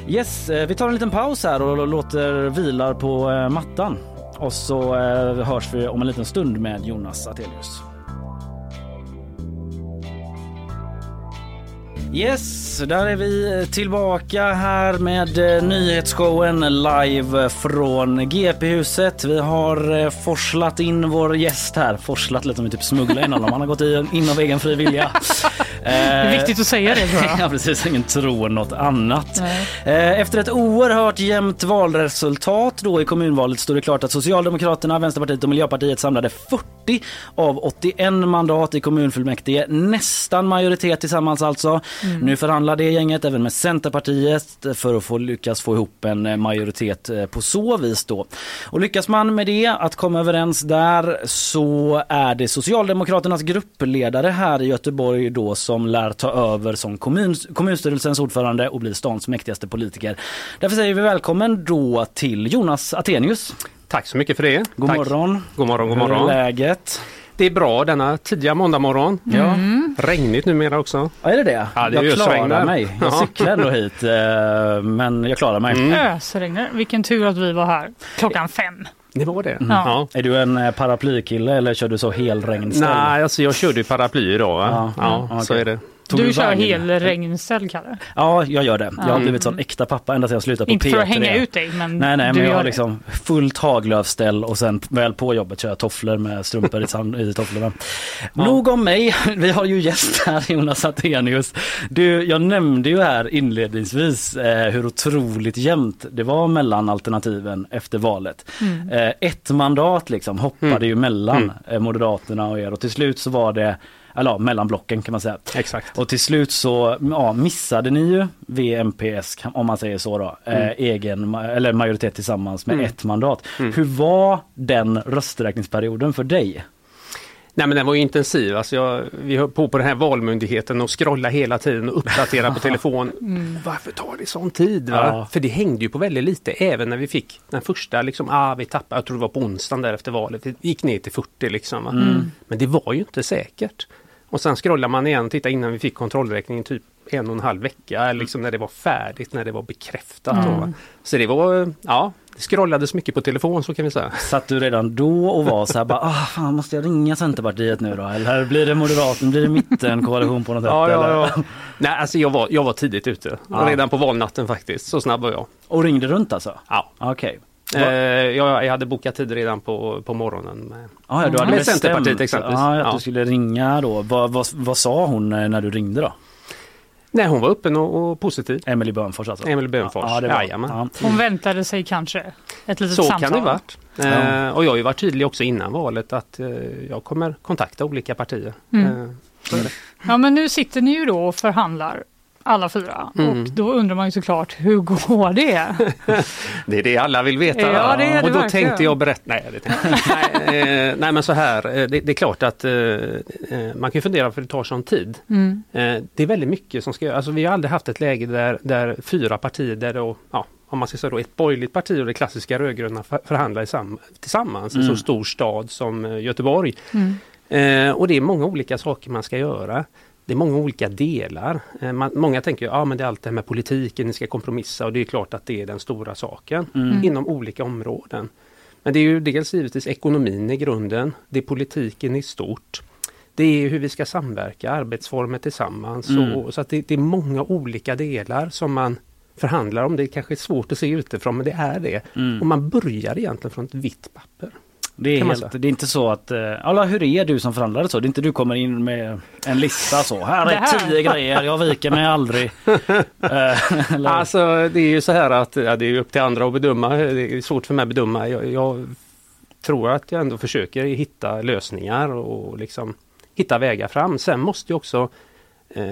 Yes, vi tar en liten paus här och låter vilar på mattan. Och så hörs vi om en liten stund med Jonas Attelius. Yes, där är vi tillbaka här med eh, nyhetsshowen live från GP-huset. Vi har eh, forslat in vår gäst här. Forslat lite som vi typ smugglar in honom. Han har gått in av egen fri vilja. Det är viktigt att säga det tror jag. ja precis, ingen tror något annat. Nej. Efter ett oerhört jämnt valresultat då i kommunvalet står det klart att Socialdemokraterna, Vänsterpartiet och Miljöpartiet samlade 40 av 81 mandat i kommunfullmäktige. Nästan majoritet tillsammans alltså. Mm. Nu förhandlar det gänget även med Centerpartiet för att få lyckas få ihop en majoritet eh, på så vis då. Och lyckas man med det, att komma överens där, så är det Socialdemokraternas gruppledare här i Göteborg då som lär ta över som kommun, kommunstyrelsens ordförande och bli stans mäktigaste politiker. Därför säger vi välkommen då till Jonas Atenius. Tack så mycket för det. God Tack. morgon. God morgon, god morgon. Hur är läget? Det är bra denna tidiga måndagmorgon. Mm. Regnigt numera också. Ja, är det det? Ja, det jag klarar mig. Jag cyklar ändå hit eh, men jag klarar mig. Mm. Ösregnar. Vilken tur att vi var här klockan fem. Det var det? Mm. Ja. Är du en eh, paraplykille eller kör du så helregnställ? Nej, alltså jag körde paraply idag. Ja, ja, ja så är det. Du, du kör helregnställ Kalle? Ja, jag gör det. Jag har blivit sån äkta pappa ända sedan jag slutade på Inte P3. för att hänga ut dig men Nej, nej, men jag har liksom fullt haglövsställ och sen väl på jobbet kör jag tofflor med strumpor i, i tofflorna. Ja. Nog om mig. Vi har ju gäst här, Jonas Attenius. Du, jag nämnde ju här inledningsvis eh, hur otroligt jämnt det var mellan alternativen efter valet. Mm. Eh, ett mandat liksom hoppade mm. ju mellan mm. Eh, Moderaterna och er och till slut så var det eller ja, mellan blocken kan man säga. Exakt. Och till slut så ja, missade ni ju VMPS om man säger så då, mm. eh, egen eller majoritet tillsammans med mm. ett mandat. Mm. Hur var den rösträkningsperioden för dig? Nej men den var intensiv. Alltså jag, vi höll på på den här valmyndigheten och scrolla hela tiden och uppdatera på telefon. Mm. Varför tar det sån tid? Ja. För det hängde ju på väldigt lite även när vi fick den första, liksom, ah, vi tappade, jag tror det var på onsdagen där efter valet, det gick ner till 40 liksom. Mm. Men det var ju inte säkert. Och sen scrollar man igen, titta innan vi fick kontrollräkningen typ en och en halv vecka, liksom när det var färdigt, när det var bekräftat. Mm. Så det var, ja, det scrollades mycket på telefon så kan vi säga. Satt du redan då och var så här bara, ah, fan måste jag ringa Centerpartiet nu då? Eller blir det Moderaterna, blir det mitten koalition på något sätt? ja, ja, ja. Nej, alltså jag var, jag var tidigt ute. Ja. Redan på valnatten faktiskt, så snabb var jag. Och ringde runt alltså? Ja. Okej. Okay. Eh, jag, jag hade bokat tid redan på, på morgonen med, Ah, ja, du hade med bestämt. Centerpartiet exempelvis. Ah, ja, att Ja. du skulle ringa då. Vad, vad, vad sa hon eh, när du ringde då? Nej, hon var öppen och, och positiv. Emily Bönfors alltså? Emily Bönfors, Ja, jajamän. ja. Hon väntade sig kanske ett litet Så samtal. kan det varit. Ja. Eh, och jag har ju varit tydlig också innan valet att eh, jag kommer kontakta olika partier. Mm. Eh, så. Ja men nu sitter ni ju då och förhandlar alla fyra Mm. och då undrar man ju såklart hur går det? Det är det alla vill veta. Ja, det det och då verkligen. tänkte jag berätta. Nej, det tänkte nej, eh, nej men så här, eh, det, det är klart att eh, man kan fundera för det tar sån tid. Mm. Eh, det är väldigt mycket som ska göras. Alltså, vi har aldrig haft ett läge där, där fyra partier, där då, ja, om man ska säga då, ett borgerligt parti och det klassiska rödgröna för- förhandlar tillsammans i en Mm. så stor stad som Göteborg. Mm. Och det är många olika saker man ska göra. Det är många olika delar. Eh, man, många tänker ja men det är allt det här med politiken, ni ska kompromissa och det är klart att det är den stora saken Mm. inom olika områden. Men det är ju dels givetvis ekonomin i grunden, det är politiken i stort. Det är hur vi ska samverka, arbetsformer tillsammans. Mm. Och, så att det, det är många olika delar som man förhandlar om. Det kanske är svårt att se utifrån men det är det. Mm. Och man börjar egentligen från ett vitt papper. Det är, helt, det är inte så att, eh, alla hur är du som förhandlare så? Det är inte du kommer in med en lista så, här är här. tio grejer, jag viker mig aldrig. Eh, Alltså det är ju så här att ja, det är upp till andra att bedöma. Det är svårt för mig att bedöma. Jag, jag tror att jag ändå försöker hitta lösningar och liksom hitta vägar fram. Sen måste ju också eh,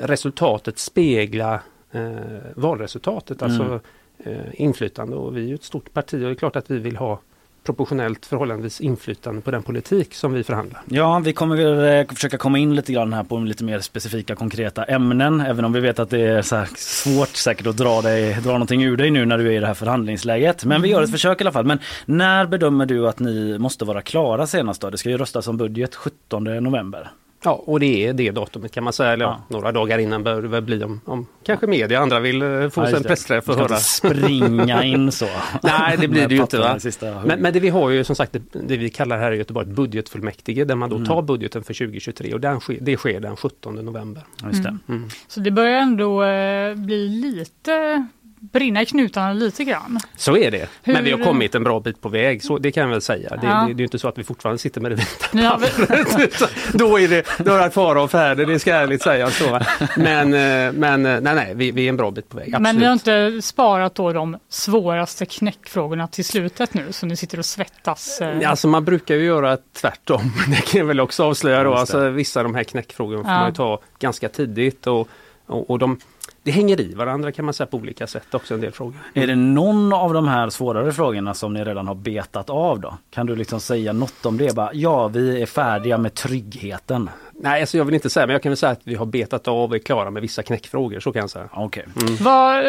resultatet spegla eh, valresultatet, Mm. alltså eh, inflytande. Och vi är ju ett stort parti och det är klart att vi vill ha proportionellt förhållandevis inflytande på den politik som vi förhandlar. Ja, vi kommer väl eh, försöka komma in lite grann här på lite mer specifika konkreta ämnen. Även om vi vet att det är så här svårt säkert att dra, dig, dra någonting ur dig nu när du är i det här förhandlingsläget. Men vi gör ett försök i alla fall. Men när bedömer du att ni måste vara klara senast då? Det ska ju röstas om budget 17 november. Ja, och det är det datumet kan man säga. Eller ja. några dagar innan bör det väl bli om, om kanske media andra vill eh, få Ja, sig en pressträff för Du att ska höra. springa in så. Nej, det blir det ju inte. Men, men det vi har ju som sagt det, det vi kallar här i Göteborg ett budgetfullmäktige där man då Mm. tar budgeten för 2023 och den det sker den 17 november. Just det. Mm. Mm. Så det börjar ändå eh, bli lite brinna i knutarna lite grann. Så är det. Men vi har Hur- kommit en bra bit på väg, så det kan jag väl säga. Det, Ja. det, det är ju inte så att vi fortfarande sitter med det vita Ni har väl- pappret. då är det, då är det fara och färde, det ska jag ärligt säga. Så. Men, eh, men eh, nej, nej, vi, vi är en bra bit på väg. Absolut. Men ni har inte sparat då de svåraste knäckfrågorna till slutet nu så ni sitter och svettas? eh. Alltså man brukar ju göra tvärtom. Det kan jag väl också avslöja då. Ja, Alltså, vissa av de här knäckfrågorna får Ja. man ju ta ganska tidigt. Och, och, och de, det hänger i varandra kan man säga på olika sätt också en del frågor. Är det någon av de här svårare frågorna som ni redan har betat av då? Kan du liksom säga något om det? Bara, ja, vi är färdiga med tryggheten. Nej, alltså jag vill inte säga, men jag kan väl säga att vi har betat av och är klara med vissa knäckfrågor, så kan jag säga. Okej. Vad,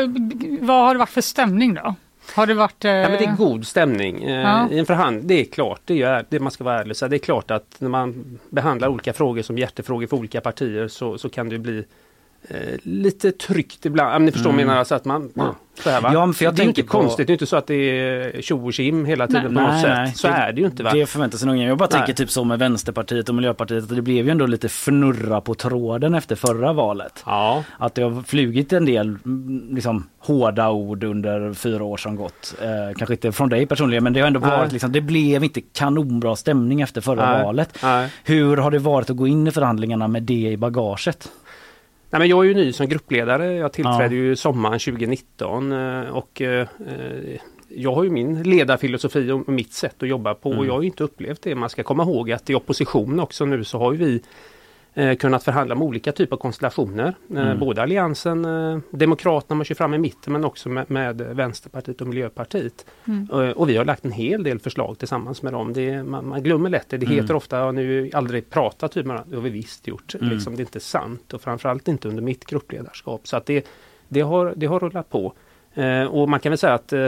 vad har det varit för stämning då? Har det varit... eh, Ja, men det är god stämning eh, Ja. i en förhandling. Det är klart, det är det man ska vara ärlig säga. Det är klart att när man behandlar olika frågor som hjärtefrågor för olika partier så, så kan det bli eh, lite tryckt ibland. Ni förstår Mm. menar alltså att man... Så här, va? Ja, för jag det är inte på- konstigt, det är inte så att det är tjo och tjim hela tiden på något sätt. Så det- är det ju inte. Va? Det förväntar sig nog ingen. Jag bara Nej. tänker typ så med Vänsterpartiet och Miljöpartiet att det blev ju ändå lite fnurra på tråden efter förra valet. Ja. Att det har flugit en del mm, liksom, hårda ord under fyra år som gått. Eh, kanske inte från dig personligen men det har ändå Nej. varit liksom, det blev inte kanonbra stämning efter förra Nej. valet. Nej. Hur har det varit att gå in i förhandlingarna med det i bagaget? Nej, men jag är ju ny som gruppledare. Jag tillträdde Ja. ju sommaren 2019 eh, och eh, jag har ju min ledarfilosofi och mitt sätt att jobba på och Mm. jag har ju inte upplevt det. Man ska komma ihåg att i opposition också nu så har ju vi eh, kunnat förhandla med olika typer av konstellationer. Eh, Mm. Både Alliansen, eh, Demokraterna man kör fram i mitten men också med, med Vänsterpartiet och Miljöpartiet. Mm. Eh, Och vi har lagt en hel del förslag tillsammans med dem. Det, man, man glömmer lätt det. Det Mm. heter ofta, ja, nu aldrig pratat typ med varandra. Det har vi visst gjort. Mm. Liksom, det är inte sant och framförallt inte under mitt gruppledarskap. Så att det, det, har, det har rullat på. Eh, och man kan väl säga att, eh,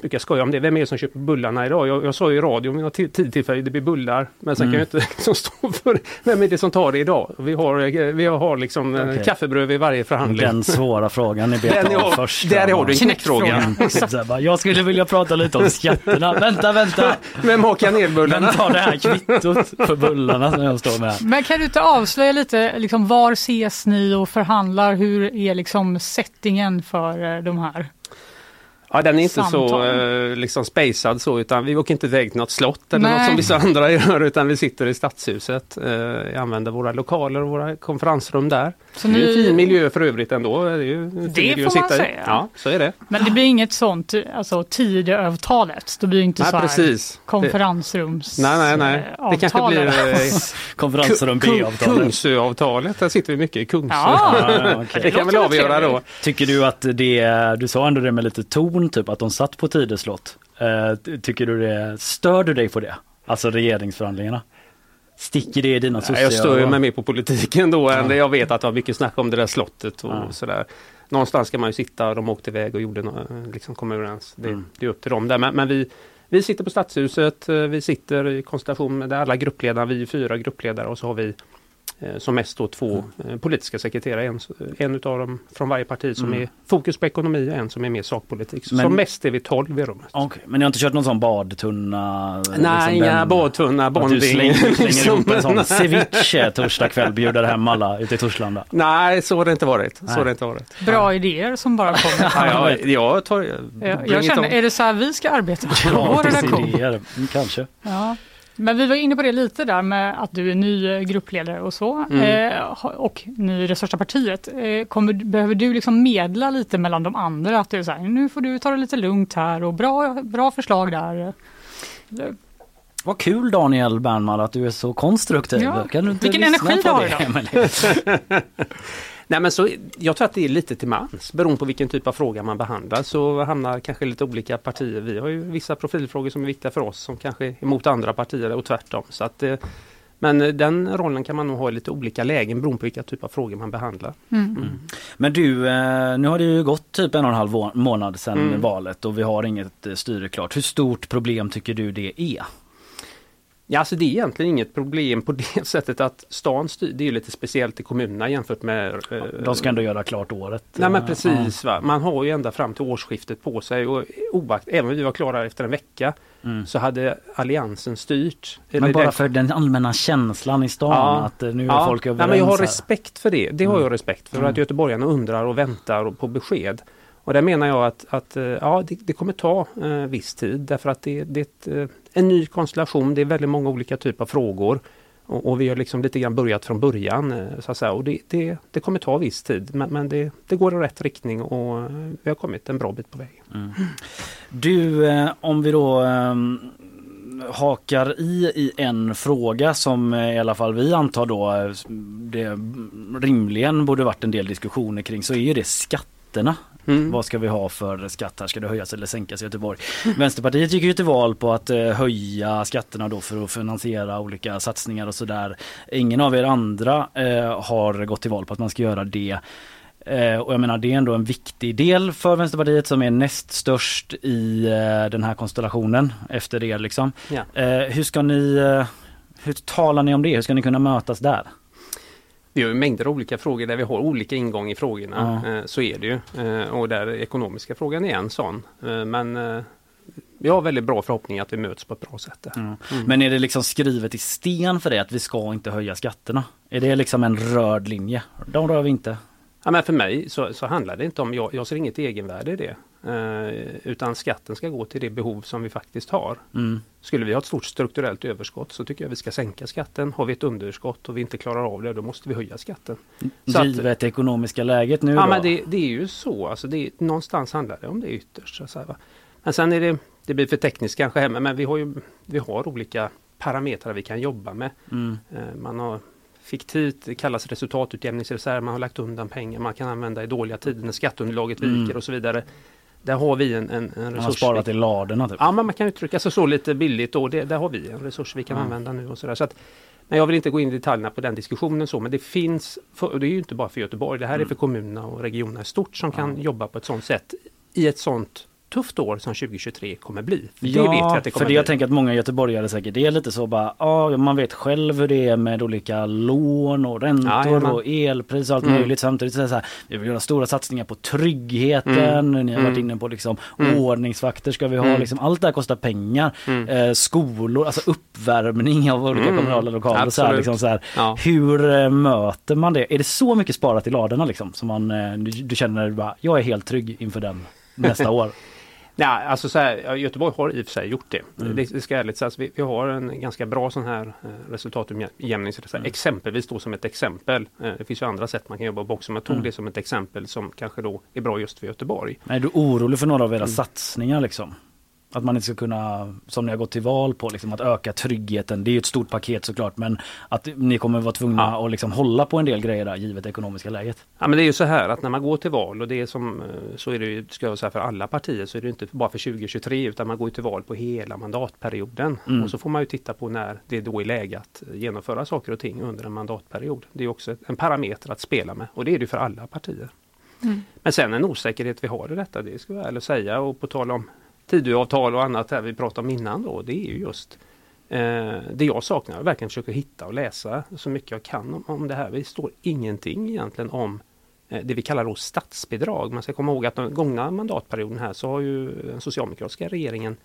brukar skoja om det, vem är det som köper bullarna idag? Jag, jag sa ju i radio vid något till- tidigt tillfälle, det blir bullar. Men sen Mm. kan jag inte liksom stå för vem är det som tar det idag? Vi har, eh, vi har liksom eh, Okej. kaffebröd vid varje förhandling. Den svåra frågan ni Den betar är- av först. där har du en knäckfråga. Så här bara, Jag skulle vilja prata lite om skatterna. vänta, vänta! Vem har Vem kanelbullarna? tar det här kvittot för bullarna som jag står med? Men kan du inte avslöja lite, liksom, var ses ni och förhandlar? Hur är liksom settingen för eh, de här? Ja, den är inte samtal. så eh, liksom spacad så utan vi åker inte iväg till något slott eller Nej. något som vissa andra gör utan vi sitter i stadshuset. Eh, använder våra lokaler och våra konferensrum där. Så det är en fin miljö för övrigt ändå. Det, är ju Det får man sitta i. säga. Ja, så är det. Men det blir inget sånt, alltså Tidöavtalet. Det blir inte Nej, så här precis. konferensrums Nej, nej, nej. eh, Det kanske avtal blir eh, Konferensrum B-avtalet. Kungsöavtalet. Där sitter vi mycket i Kungsö. Ja, Ja, okej. Det kan väl avgöra då. Tycker du att det, du sa ändå det med lite ton typ att de satt på Tidöslott. Eh, tycker du det, stör du dig på det? Alltså regeringsförhandlingarna? Sticker det i dina Nej, Jag stör ju mig mer på politiken då än det jag vet att det var mycket snack om det där slottet och Ja. sådär. Någonstans ska man ju sitta och de åkte iväg och gjorde liksom kom överens. Det, Mm. det är upp till dem där. Men, men vi, vi sitter på Stadshuset, eh, vi sitter i konstellation med alla gruppledare, vi är fyra gruppledare och så har vi som mest då två eh, politiska sekreterare. En, en utav dem från varje parti som Mm. är fokus på ekonomi och en som är mer sakpolitik. Så Men- som mest är vi tolv i rummet. Okej, men ni har inte kört någon sån badtunna? liksom Nej, inga den- badtunna, Att du bonding. slänger, slänger liksom. ihop en sån ceviche torsdag kväll, bjuder hem alla ute i Torslanda. Nej, så har det inte varit. Så har det inte varit. Bra idéer som bara kommer. Ja, jag, jag tar... Jag, jag känner, är det så här vi ska arbeta på vår redaktion? mm, kanske. Ja. Men vi var inne på det lite där med att du är ny eh, gruppledare och så. Mm. Eh, och ny i det största partiet. Eh, kommer, behöver du liksom medla lite mellan de andra? Att det är så här, nu får du ta det lite lugnt här och bra, bra förslag där. Vad kul Daniel Bernman att du är så konstruktiv. Ja, Kan du inte vilken energi du har det, idag. Nej, men så, jag tror att det är lite till mans beroende på vilken typ av fråga man behandlar så hamnar kanske lite olika partier. Vi har ju vissa profilfrågor som är viktiga för oss som kanske är emot andra partier och tvärtom. Så att, eh, men eh, den rollen kan man nog ha i lite olika lägen beroende på vilka typ av frågor man behandlar. Mm. Men du, eh, nu har det ju gått typ en och en halv månad sedan Mm. valet och vi har inget styre klart. Hur stort problem tycker du det är? Ja, alltså det är egentligen inget problem på det sättet att stan styr, det är ju lite speciellt i kommunerna jämfört med... eh, De ska ändå göra klart året. Nej men precis, va? man har ju ända fram till årsskiftet på sig och oakt, även om vi var klara efter en vecka Mm. så hade Alliansen styrt. Men bara den- för den allmänna känslan i stan Ja. att eh, nu är Ja, folk nej, överens. men jag har här. respekt för det. Det har Mm. jag respekt för. Mm. Att göteborgarna undrar och väntar på besked. Och där menar jag att, att eh, ja, det, det kommer ta eh, viss tid därför att det, det är ett, en ny konstellation. Det är väldigt många olika typer av frågor. Och, och vi har liksom lite grann börjat från början. Eh, så att säga. Och det, det, det kommer ta viss tid men, men det, det går i rätt riktning och eh, vi har kommit en bra bit på väg. Mm. Du, eh, om vi då ehm, hakar i i en fråga som i alla fall vi antar då det rimligen borde varit en del diskussioner kring så är ju det skatterna. Mm. Vad ska vi ha för skatt här? Ska det höjas eller sänkas i Göteborg? Vänsterpartiet gick ju till val på att eh, höja skatterna då för att finansiera olika satsningar och sådär. Ingen av er andra eh, har gått till val på att man ska göra det. Eh, och jag menar det är ändå en viktig del för Vänsterpartiet som är näst störst i eh, den här konstellationen efter er liksom. Ja. Hur ska ni, hur talar ni om det? Hur ska ni kunna mötas där? Vi har ju mängder av olika frågor där vi har olika ingång i frågorna. Eh, Så är det ju. Eh, Och där ekonomiska frågan är en sån. Eh, Men vi har väldigt bra förhoppning att vi möts på ett bra sätt. där. Mm. Men är det liksom skrivet i sten för det att vi ska inte höja skatterna? Är det liksom en röd linje? De rör vi inte. Ja, men för mig så, så handlar det inte om, jag, jag ser inget egenvärde i det. Eh, utan skatten ska gå till det behov som vi faktiskt har. Mm. Skulle vi ha ett stort strukturellt överskott så tycker jag vi ska sänka skatten. Har vi ett underskott och vi inte klarar av det då måste vi höja skatten. Så att- Givet det ekonomiska läget nu Ja då? men det, det är ju så, alltså det, någonstans handlar det om det ytterst. Så att va. Men sen är det, det blir för tekniskt kanske hemma, men vi har ju vi har olika parametrar vi kan jobba med. Mm. Eh, Man har fiktivt, det kallas resultatutjämningsreserv, man har lagt undan pengar man kan använda i dåliga tider när skatteunderlaget Mm. viker och så vidare. Där har vi en, en, en resurs. Man har sparat i ladorna typ. Ja, men man kan uttrycka sig så lite billigt då. Det, där har vi en resurs vi kan Ja. använda nu och sådär. Så att, men jag vill inte gå in i detaljerna på den diskussionen så, men det finns, för, och det är ju inte bara för Göteborg, det här är Mm. för kommunerna och regionerna i stort som kan jobba på ett sådant sätt i ett sådant tufft år som 2023 kommer bli. För Ja, det vet vi att det kommer för det jag bli. tänker att många göteborgare säkert det är lite så bara, ja man vet själv hur det är med olika lån och räntor Jajamän. och elpris och allt Mm. möjligt samtidigt så så här, vi vill göra stora satsningar på tryggheten, ni har varit Mm. inne på liksom Mm. ordningsvakter ska vi ha, Mm. liksom, allt det här kostar pengar. Mm. Eh, skolor, alltså uppvärmning av olika Mm. kommunala lokaler. Så här, liksom, så här. Ja. Hur eh, möter man det? Är det så mycket sparat i ladorna liksom? Som man, eh, du, du känner bara, jag är helt trygg inför den nästa år? Ja, alltså så här, Göteborg har i och för sig gjort det. Mm. Det, det ska ärligt sägas. Vi, vi har en ganska bra sån här eh, resultatutjämning. Så Mm. Exempelvis då som ett exempel. Eh, det finns ju andra sätt man kan jobba på också. Men jag tog Mm. det som ett exempel som kanske då är bra just för Göteborg. Är du orolig för några av era Mm. satsningar liksom? Att man inte ska kunna, som ni har gått till val på, liksom, att öka tryggheten. Det är ju ett stort paket såklart men att ni kommer vara tvungna Ja. att liksom hålla på en del grejer där, givet det ekonomiska läget. Ja men det är ju så här att när man går till val och det är som eh, så är det ju, ska jag säga för alla partier så är det inte bara för 2023 utan man går till val på hela mandatperioden. Mm. Och så får man ju titta på när det då är läge att genomföra saker och ting under en mandatperiod. Det är också en parameter att spela med och det är det för alla partier. Mm. Men sen en osäkerhet vi har i detta, det ska jag vara ärlig och säga och på tal om Tidöavtal och annat här vi pratade om innan då, det är ju just eh, det jag saknar, jag verkligen försöker hitta och läsa så mycket jag kan om, om det här. Det står ingenting egentligen om eh, det vi kallar då statsbidrag. Man ska komma ihåg att den gångna mandatperioden här så har ju den socialdemokratiska regeringen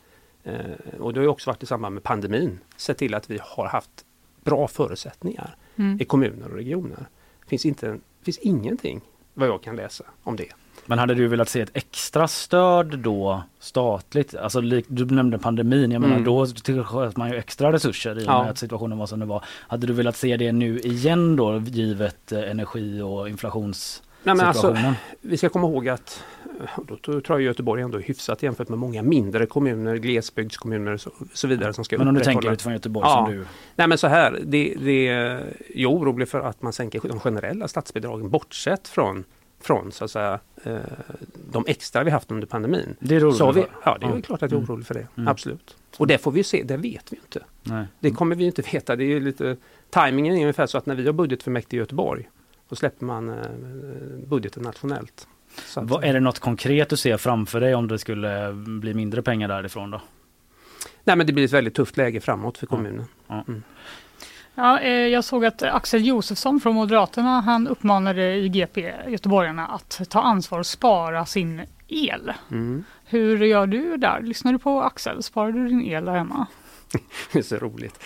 eh, och det har ju också varit i samband med pandemin sett till att vi har haft bra förutsättningar Mm. i kommuner och regioner. Det finns, inte, finns ingenting vad jag kan läsa om det. Men hade du velat se ett extra stöd då statligt? Alltså du nämnde pandemin, jag menar Mm. då tillsköt man ju extra resurser i och Ja. med att situationen var som den var. Hade du velat se det nu igen då givet eh, energi och inflationssituationen? Nej, men alltså, vi ska komma ihåg att eh, då tror jag Göteborg ändå är hyfsat jämfört med många mindre kommuner, glesbygdskommuner och så, så vidare som ska men om du tänker utifrån Göteborg Ja. som du Nej men så här, det, det, jag är orolig för att man sänker de generella statsbidragen bortsett från från så att säga eh, de extra vi haft under pandemin. Det är så vi? Ja, det är Ja. klart att jag är Mm. orolig för det. Mm. Absolut. Och det får vi se, det vet vi inte. Nej. Det kommer vi inte veta. Det är lite, tajmingen är ungefär så att när vi har budgetfullmäktige i Göteborg då släpper man eh, budgeten nationellt. Att- är det något konkret du ser framför dig om det skulle bli mindre pengar därifrån då? Nej men det blir ett väldigt tufft läge framåt för kommunen. Ja. Mm. Ja, eh, jag såg att Axel Josefsson från Moderaterna han uppmanade GP göteborgarna att ta ansvar och spara sin el. Mm. Hur gör du där? Lyssnar du på Axel? Sparar du din el där hemma? Det är så roligt.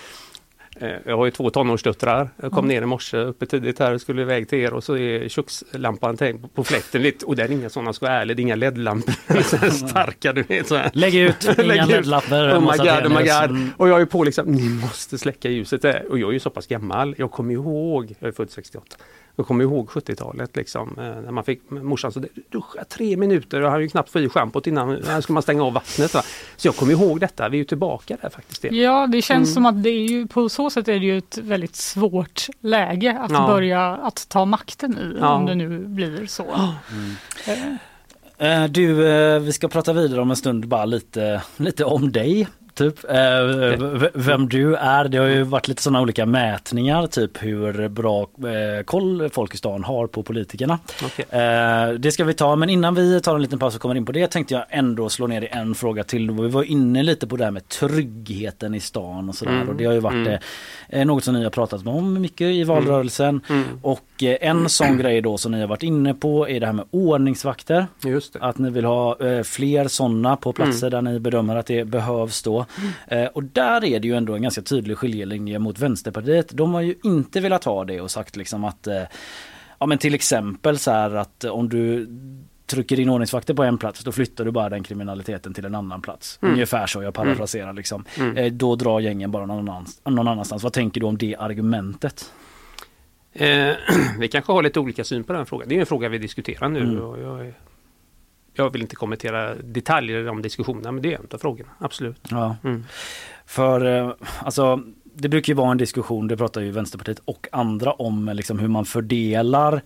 Eh, Jag har ju två tonårsdöttrar. Jag kom ner i morse uppe tidigt här och skulle iväg till er och så är kökslampan tänkt på fläkten lite och det är inga sådana, ska vara ärlig, det är inga LED-lampor. Här starka du vet. Så här. Lägg ut, inga. LED-lampor Oh my god, oh my god. Mm. Och jag är på liksom, ni måste släcka ljuset. där. Och jag är ju så pass gammal. Jag kommer ihåg, jag är född 68. Jag kommer ihåg 70-talet liksom. eh, När man fick morsan så duscha tre minuter och han ju knappt få i schampot innan här skulle man stänga av vattnet. Va? Så jag kommer ihåg detta. Vi är ju tillbaka där faktiskt. Det. Ja, det känns Mm. som att det är ju på så sätt är det ju ett väldigt svårt läge att Ja. börja att ta makten i Ja. om det nu blir så. Eh, Eh, Du, eh, vi ska prata vidare om en stund bara lite, lite om dig. Typ, eh, v- vem du är. Det har ju varit lite sådana olika mätningar, typ hur bra eh, koll folk i stan har på politikerna. Okej. Eh, det ska vi ta, men innan vi tar en liten paus och kommer in på det tänkte jag ändå slå ner i en fråga till. Vi var inne lite på det här med tryggheten i stan och sådär Mm. och det har ju varit Mm. eh, något som ni har pratat om mycket i valrörelsen. Mm. Och eh, en sån grej då som ni har varit inne på är det här med ordningsvakter. Att ni vill ha eh, fler sådana på platser där ni bedömer att det behövs då. Eh, och där är det ju ändå en ganska tydlig skiljelinje mot Vänsterpartiet. De har ju inte velat ha det och sagt liksom att eh, Ja men till exempel så här att om du trycker in ordningsvakter på en plats då flyttar du bara den kriminaliteten till en annan plats. Mm. Ungefär så, jag parafraserar liksom. Mm. Eh, då drar gängen bara någon, annans, någon annanstans. Vad tänker du om det argumentet? Eh, vi kanske har lite olika syn på den frågan. Det är en fråga vi diskuterar nu. Mm. Och jag, jag vill inte kommentera detaljer om diskussionerna men det är en av frågorna, absolut. Ja. Mm. För eh, alltså det brukar ju vara en diskussion, det pratar ju Vänsterpartiet och andra om liksom hur man fördelar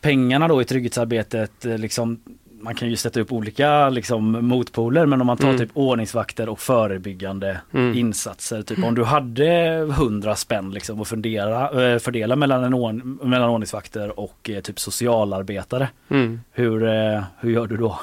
pengarna då i trygghetsarbetet. eh, Liksom, man kan ju sätta upp olika liksom, motpoler men om man tar Mm. typ ordningsvakter och förebyggande Mm. insatser. Typ om du hade 100 spänn liksom, att fundera, eh, fördela mellan, en ordn- mellan ordningsvakter och eh, typ socialarbetare. Mm. Hur, eh, hur gör du då?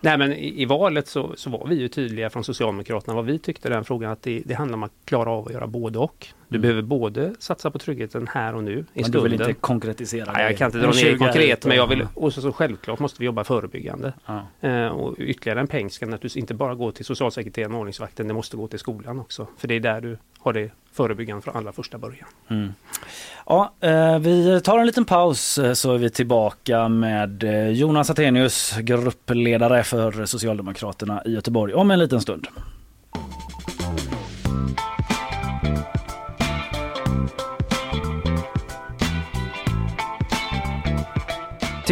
Nej men i, i valet så, så var vi ju tydliga från Socialdemokraterna vad vi tyckte i den frågan att det, det handlar om att klara av att göra både och. Du behöver både satsa på tryggheten här och nu i Men stunden. du vill inte konkretisera Nej, jag kan inte dra ner konkret men jag vill, och så, så självklart måste vi jobba förebyggande. Ja. Eh, och ytterligare en peng ska naturligtvis inte bara gå till socialsekreteraren och ordningsvakten, det måste gå till skolan också. För det är där du har det förebyggande från allra första början. Mm. Ja, eh, vi tar en liten paus eh, så är vi tillbaka med eh, Jonas Attenius, gruppledare för Socialdemokraterna i Göteborg om en liten stund.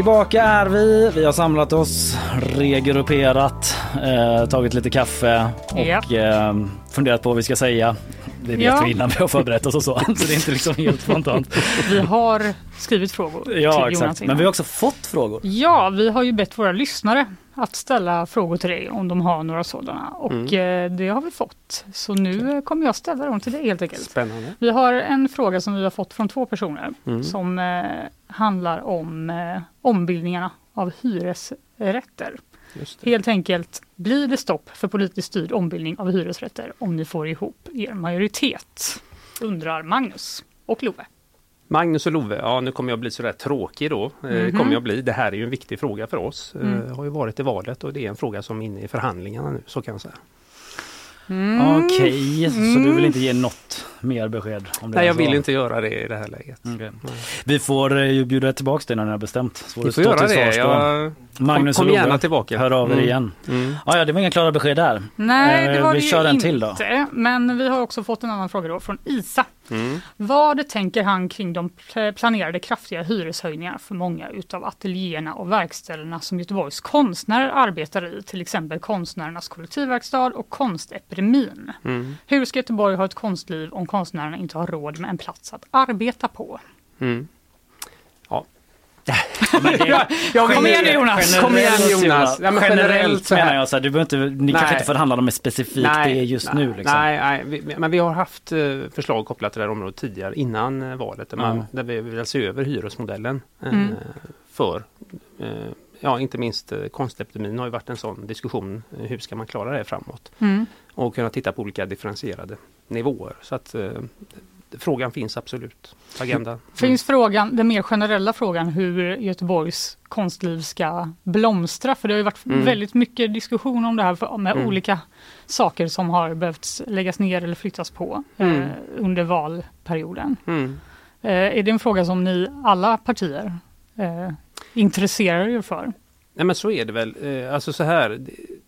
Tillbaka är vi. Vi har samlat oss, regrupperat, eh, tagit lite kaffe och Japp. eh, funderat på vad vi ska säga. Det vet Ja. vi innan vi har förberett oss och så, så det är inte liksom helt spontant. Vi har skrivit frågor Ja, till Jonas exakt. innan. Men vi har också fått frågor. Ja, vi har ju bett våra lyssnare att ställa frågor till dig om de har några sådana och Mm. eh, det har vi fått. Så nu kommer jag ställa dem till dig helt enkelt. Spännande. Vi har en fråga som vi har fått från två personer Mm. som eh, handlar om eh, ombildningarna av hyresrätter. Helt enkelt, blir det stopp för politiskt styrd ombildning av hyresrätter om ni får ihop er majoritet? Undrar Magnus och Love. Magnus och Love, ja nu kommer jag bli sådär tråkig då. Mhm. kommer jag bli. Det här är ju en viktig fråga för oss. Eh, Mm. har ju varit i valet och det är en fråga som är inne i förhandlingarna nu, så kan jag säga. Mm. Okej, så du vill inte ge något mer besked? Om det Nej, jag vill inte göra det i det här läget. Okej. Vi får eh, ju bjuda tillbaka dig när ni har bestämt. Så Vi får göra det. Jag... Magnus kom och gärna tillbaka. hör av er Mm. igen. Mm. Ja, ja, det var inga klara besked där. Nej, det Eh, var vi det kör ju en inte. till då. Men vi har också fått en annan fråga då från Isa. Mm. Vad tänker han kring de pl- planerade kraftiga hyreshöjningar för många utav ateljéerna och verkstäderna som Göteborgs konstnärer arbetar i, till exempel Konstnärernas kollektivverkstad och Konstepidemin. Mm. Hur ska Göteborg ha ett konstliv om konstnärerna inte har råd med en plats att arbeta på? Mm. Ja, kom igen Jonas! Kom igen, Generellt, Jonas. Ja, men generellt generellt så här. menar jag så här, du behöver inte, ni kanske Nej. inte förhandlar om specifikt det just nej, nu. Liksom. Nej, nej vi, men vi har haft eh, förslag kopplat till det här området tidigare innan eh, valet där, man, Ja. där vi vill se över hyresmodellen eh, Mm. för Ja, inte minst konstepidemin har ju varit en sån diskussion. Hur ska man klara det framåt? Mm. Och kunna titta på olika differentierade nivåer. Så att eh, frågan finns absolut på agendan. Finns frågan, den mer generella frågan hur Göteborgs konstliv ska blomstra? För det har ju varit Mm. väldigt mycket diskussion om det här med Mm. olika saker som har behövt läggas ner eller flyttas på Mm. eh, under valperioden. Mm. Eh, är det en fråga som ni alla partier eh, intresserar er för? Nej men så är det väl. Eh, alltså så här,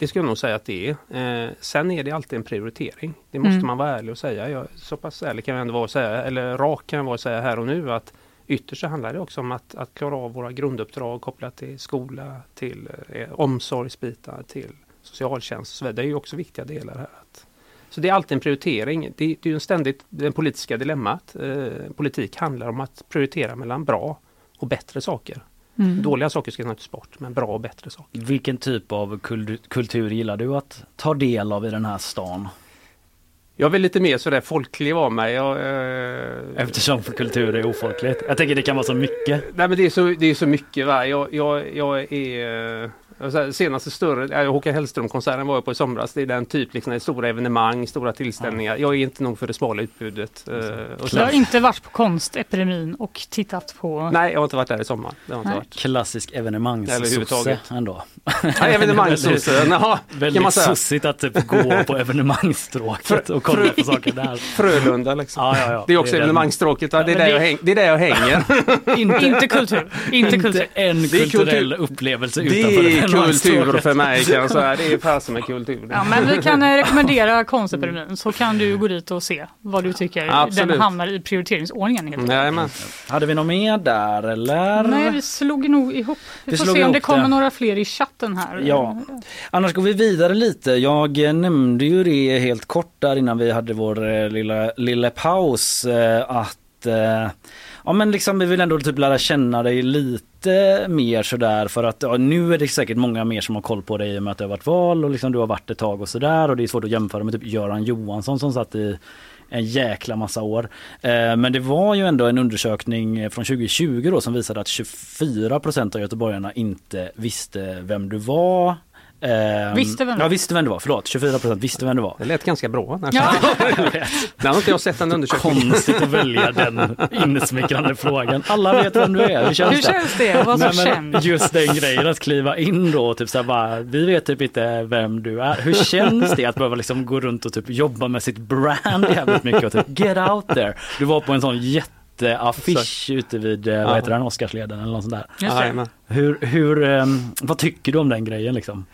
det, ska jag nog säga att det är. Eh, sen är det alltid en prioritering. Det måste Mm. man vara ärlig och säga. Jag, så pass ärlig kan jag ändå vara och säga, eller rak kan jag vara och säga här och nu att ytterst så handlar det också om att, att klara av våra grunduppdrag kopplat till skola, till eh, omsorgsbitar, till socialtjänst och så vidare. Det är ju också viktiga delar här. Att, så det är alltid en prioritering. Det, det är ju en ständigt det politiska dilemmat. Eh, politik handlar om att prioritera mellan bra och bättre saker. Mm. Dåliga saker ska naturligtvis bort, men bra och bättre saker. Vilken typ av kul- kultur gillar du att ta del av i den här stan? Jag är väl lite mer sådär folklig av mig. Jag, eh, Eftersom kultur är ofolkligt. Jag tänker det kan vara så mycket. nej men det är så, det är så mycket. Va? Jag, jag, jag är... här, senaste större, äh, Håkan Hellström-konserten var jag på i somras. Det är den typ, liksom, det är stora evenemang, stora tillställningar. Jag är inte nog för det smala utbudet. eh, och Jag har sen, inte varit på konstepidemin och tittat på... nej, jag har inte varit där i sommar. Det har inte Nej. varit. Klassisk evenemangsosse överhuvudtaget. ändå. Nej, evenemangssosse, jaha, kan man Väldigt säga. sossigt att typ gå på evenemangsstråket och kolla på saker där. Frölunda liksom. Ja, ja, ja. Det är också den- evenemangsstråket, va? det, är där det- jag häng, det är där jag hänger. Inte kultur! Inte kultur! Inte en Det är kulturell kultur. upplevelse Det utanför är kultur för mig kan jag säga. Det är fasen med kultur. Ja, men vi kan eh, rekommendera konstepidemin så kan du gå dit och se vad du tycker Absolut. den hamnar i prioriteringsordningen. Helt. Jajamän. Hade vi något mer där eller? Nej, vi slog nog ihop. Vi, Vi får se om det kommer det. några fler i chatten här. Ja. Annars går vi vidare lite. Jag eh, nämnde ju det helt kort där innan vi hade vår eh, lilla, lilla paus att eh, Ja men liksom vi vill ändå typ lära känna dig lite mer sådär för att ja, nu är det säkert många mer som har koll på dig i och med att det har varit val och liksom du har varit ett tag och sådär och det är svårt att jämföra med typ Göran Johansson som satt i en jäkla massa år. Eh, men det var ju ändå en undersökning från 2020 då som visade att 24% av göteborgarna inte visste vem du var Ehm, Visste vem det Ja var. visste vem det var, förlåt 24 procent visste vem det var. Det lät ganska bra. Ja. Det har inte jag sett en undersökning. Konstigt att välja den insmickrande frågan. Alla vet vem du är, hur känns Hur det? känns det att vara så men känd? Just den grejen att kliva in då och typ så här bara, vi vet typ inte vem du är. Hur känns det att behöva liksom gå runt och typ jobba med sitt brand jävligt mycket och typ get out there. Du var på en sån jätteaffisch ute vid, eh, vad Ja. heter den, Oscarsleden eller något sånt där. Hur, hur, ehm, vad tycker du om den grejen liksom?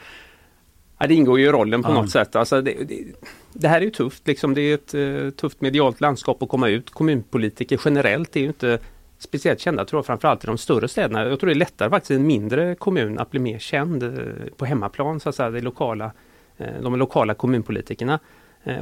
Ja, det ingår ju i rollen på Ja. något sätt. Alltså det, det, det här är ju tufft, liksom. det är ett eh, tufft medialt landskap att komma ut. Kommunpolitiker generellt är ju inte speciellt kända, tror jag, framförallt i de större städerna. Jag tror det är lättare faktiskt i en mindre kommun att bli mer känd eh, på hemmaplan, så att säga, det lokala, eh, de lokala kommunpolitikerna.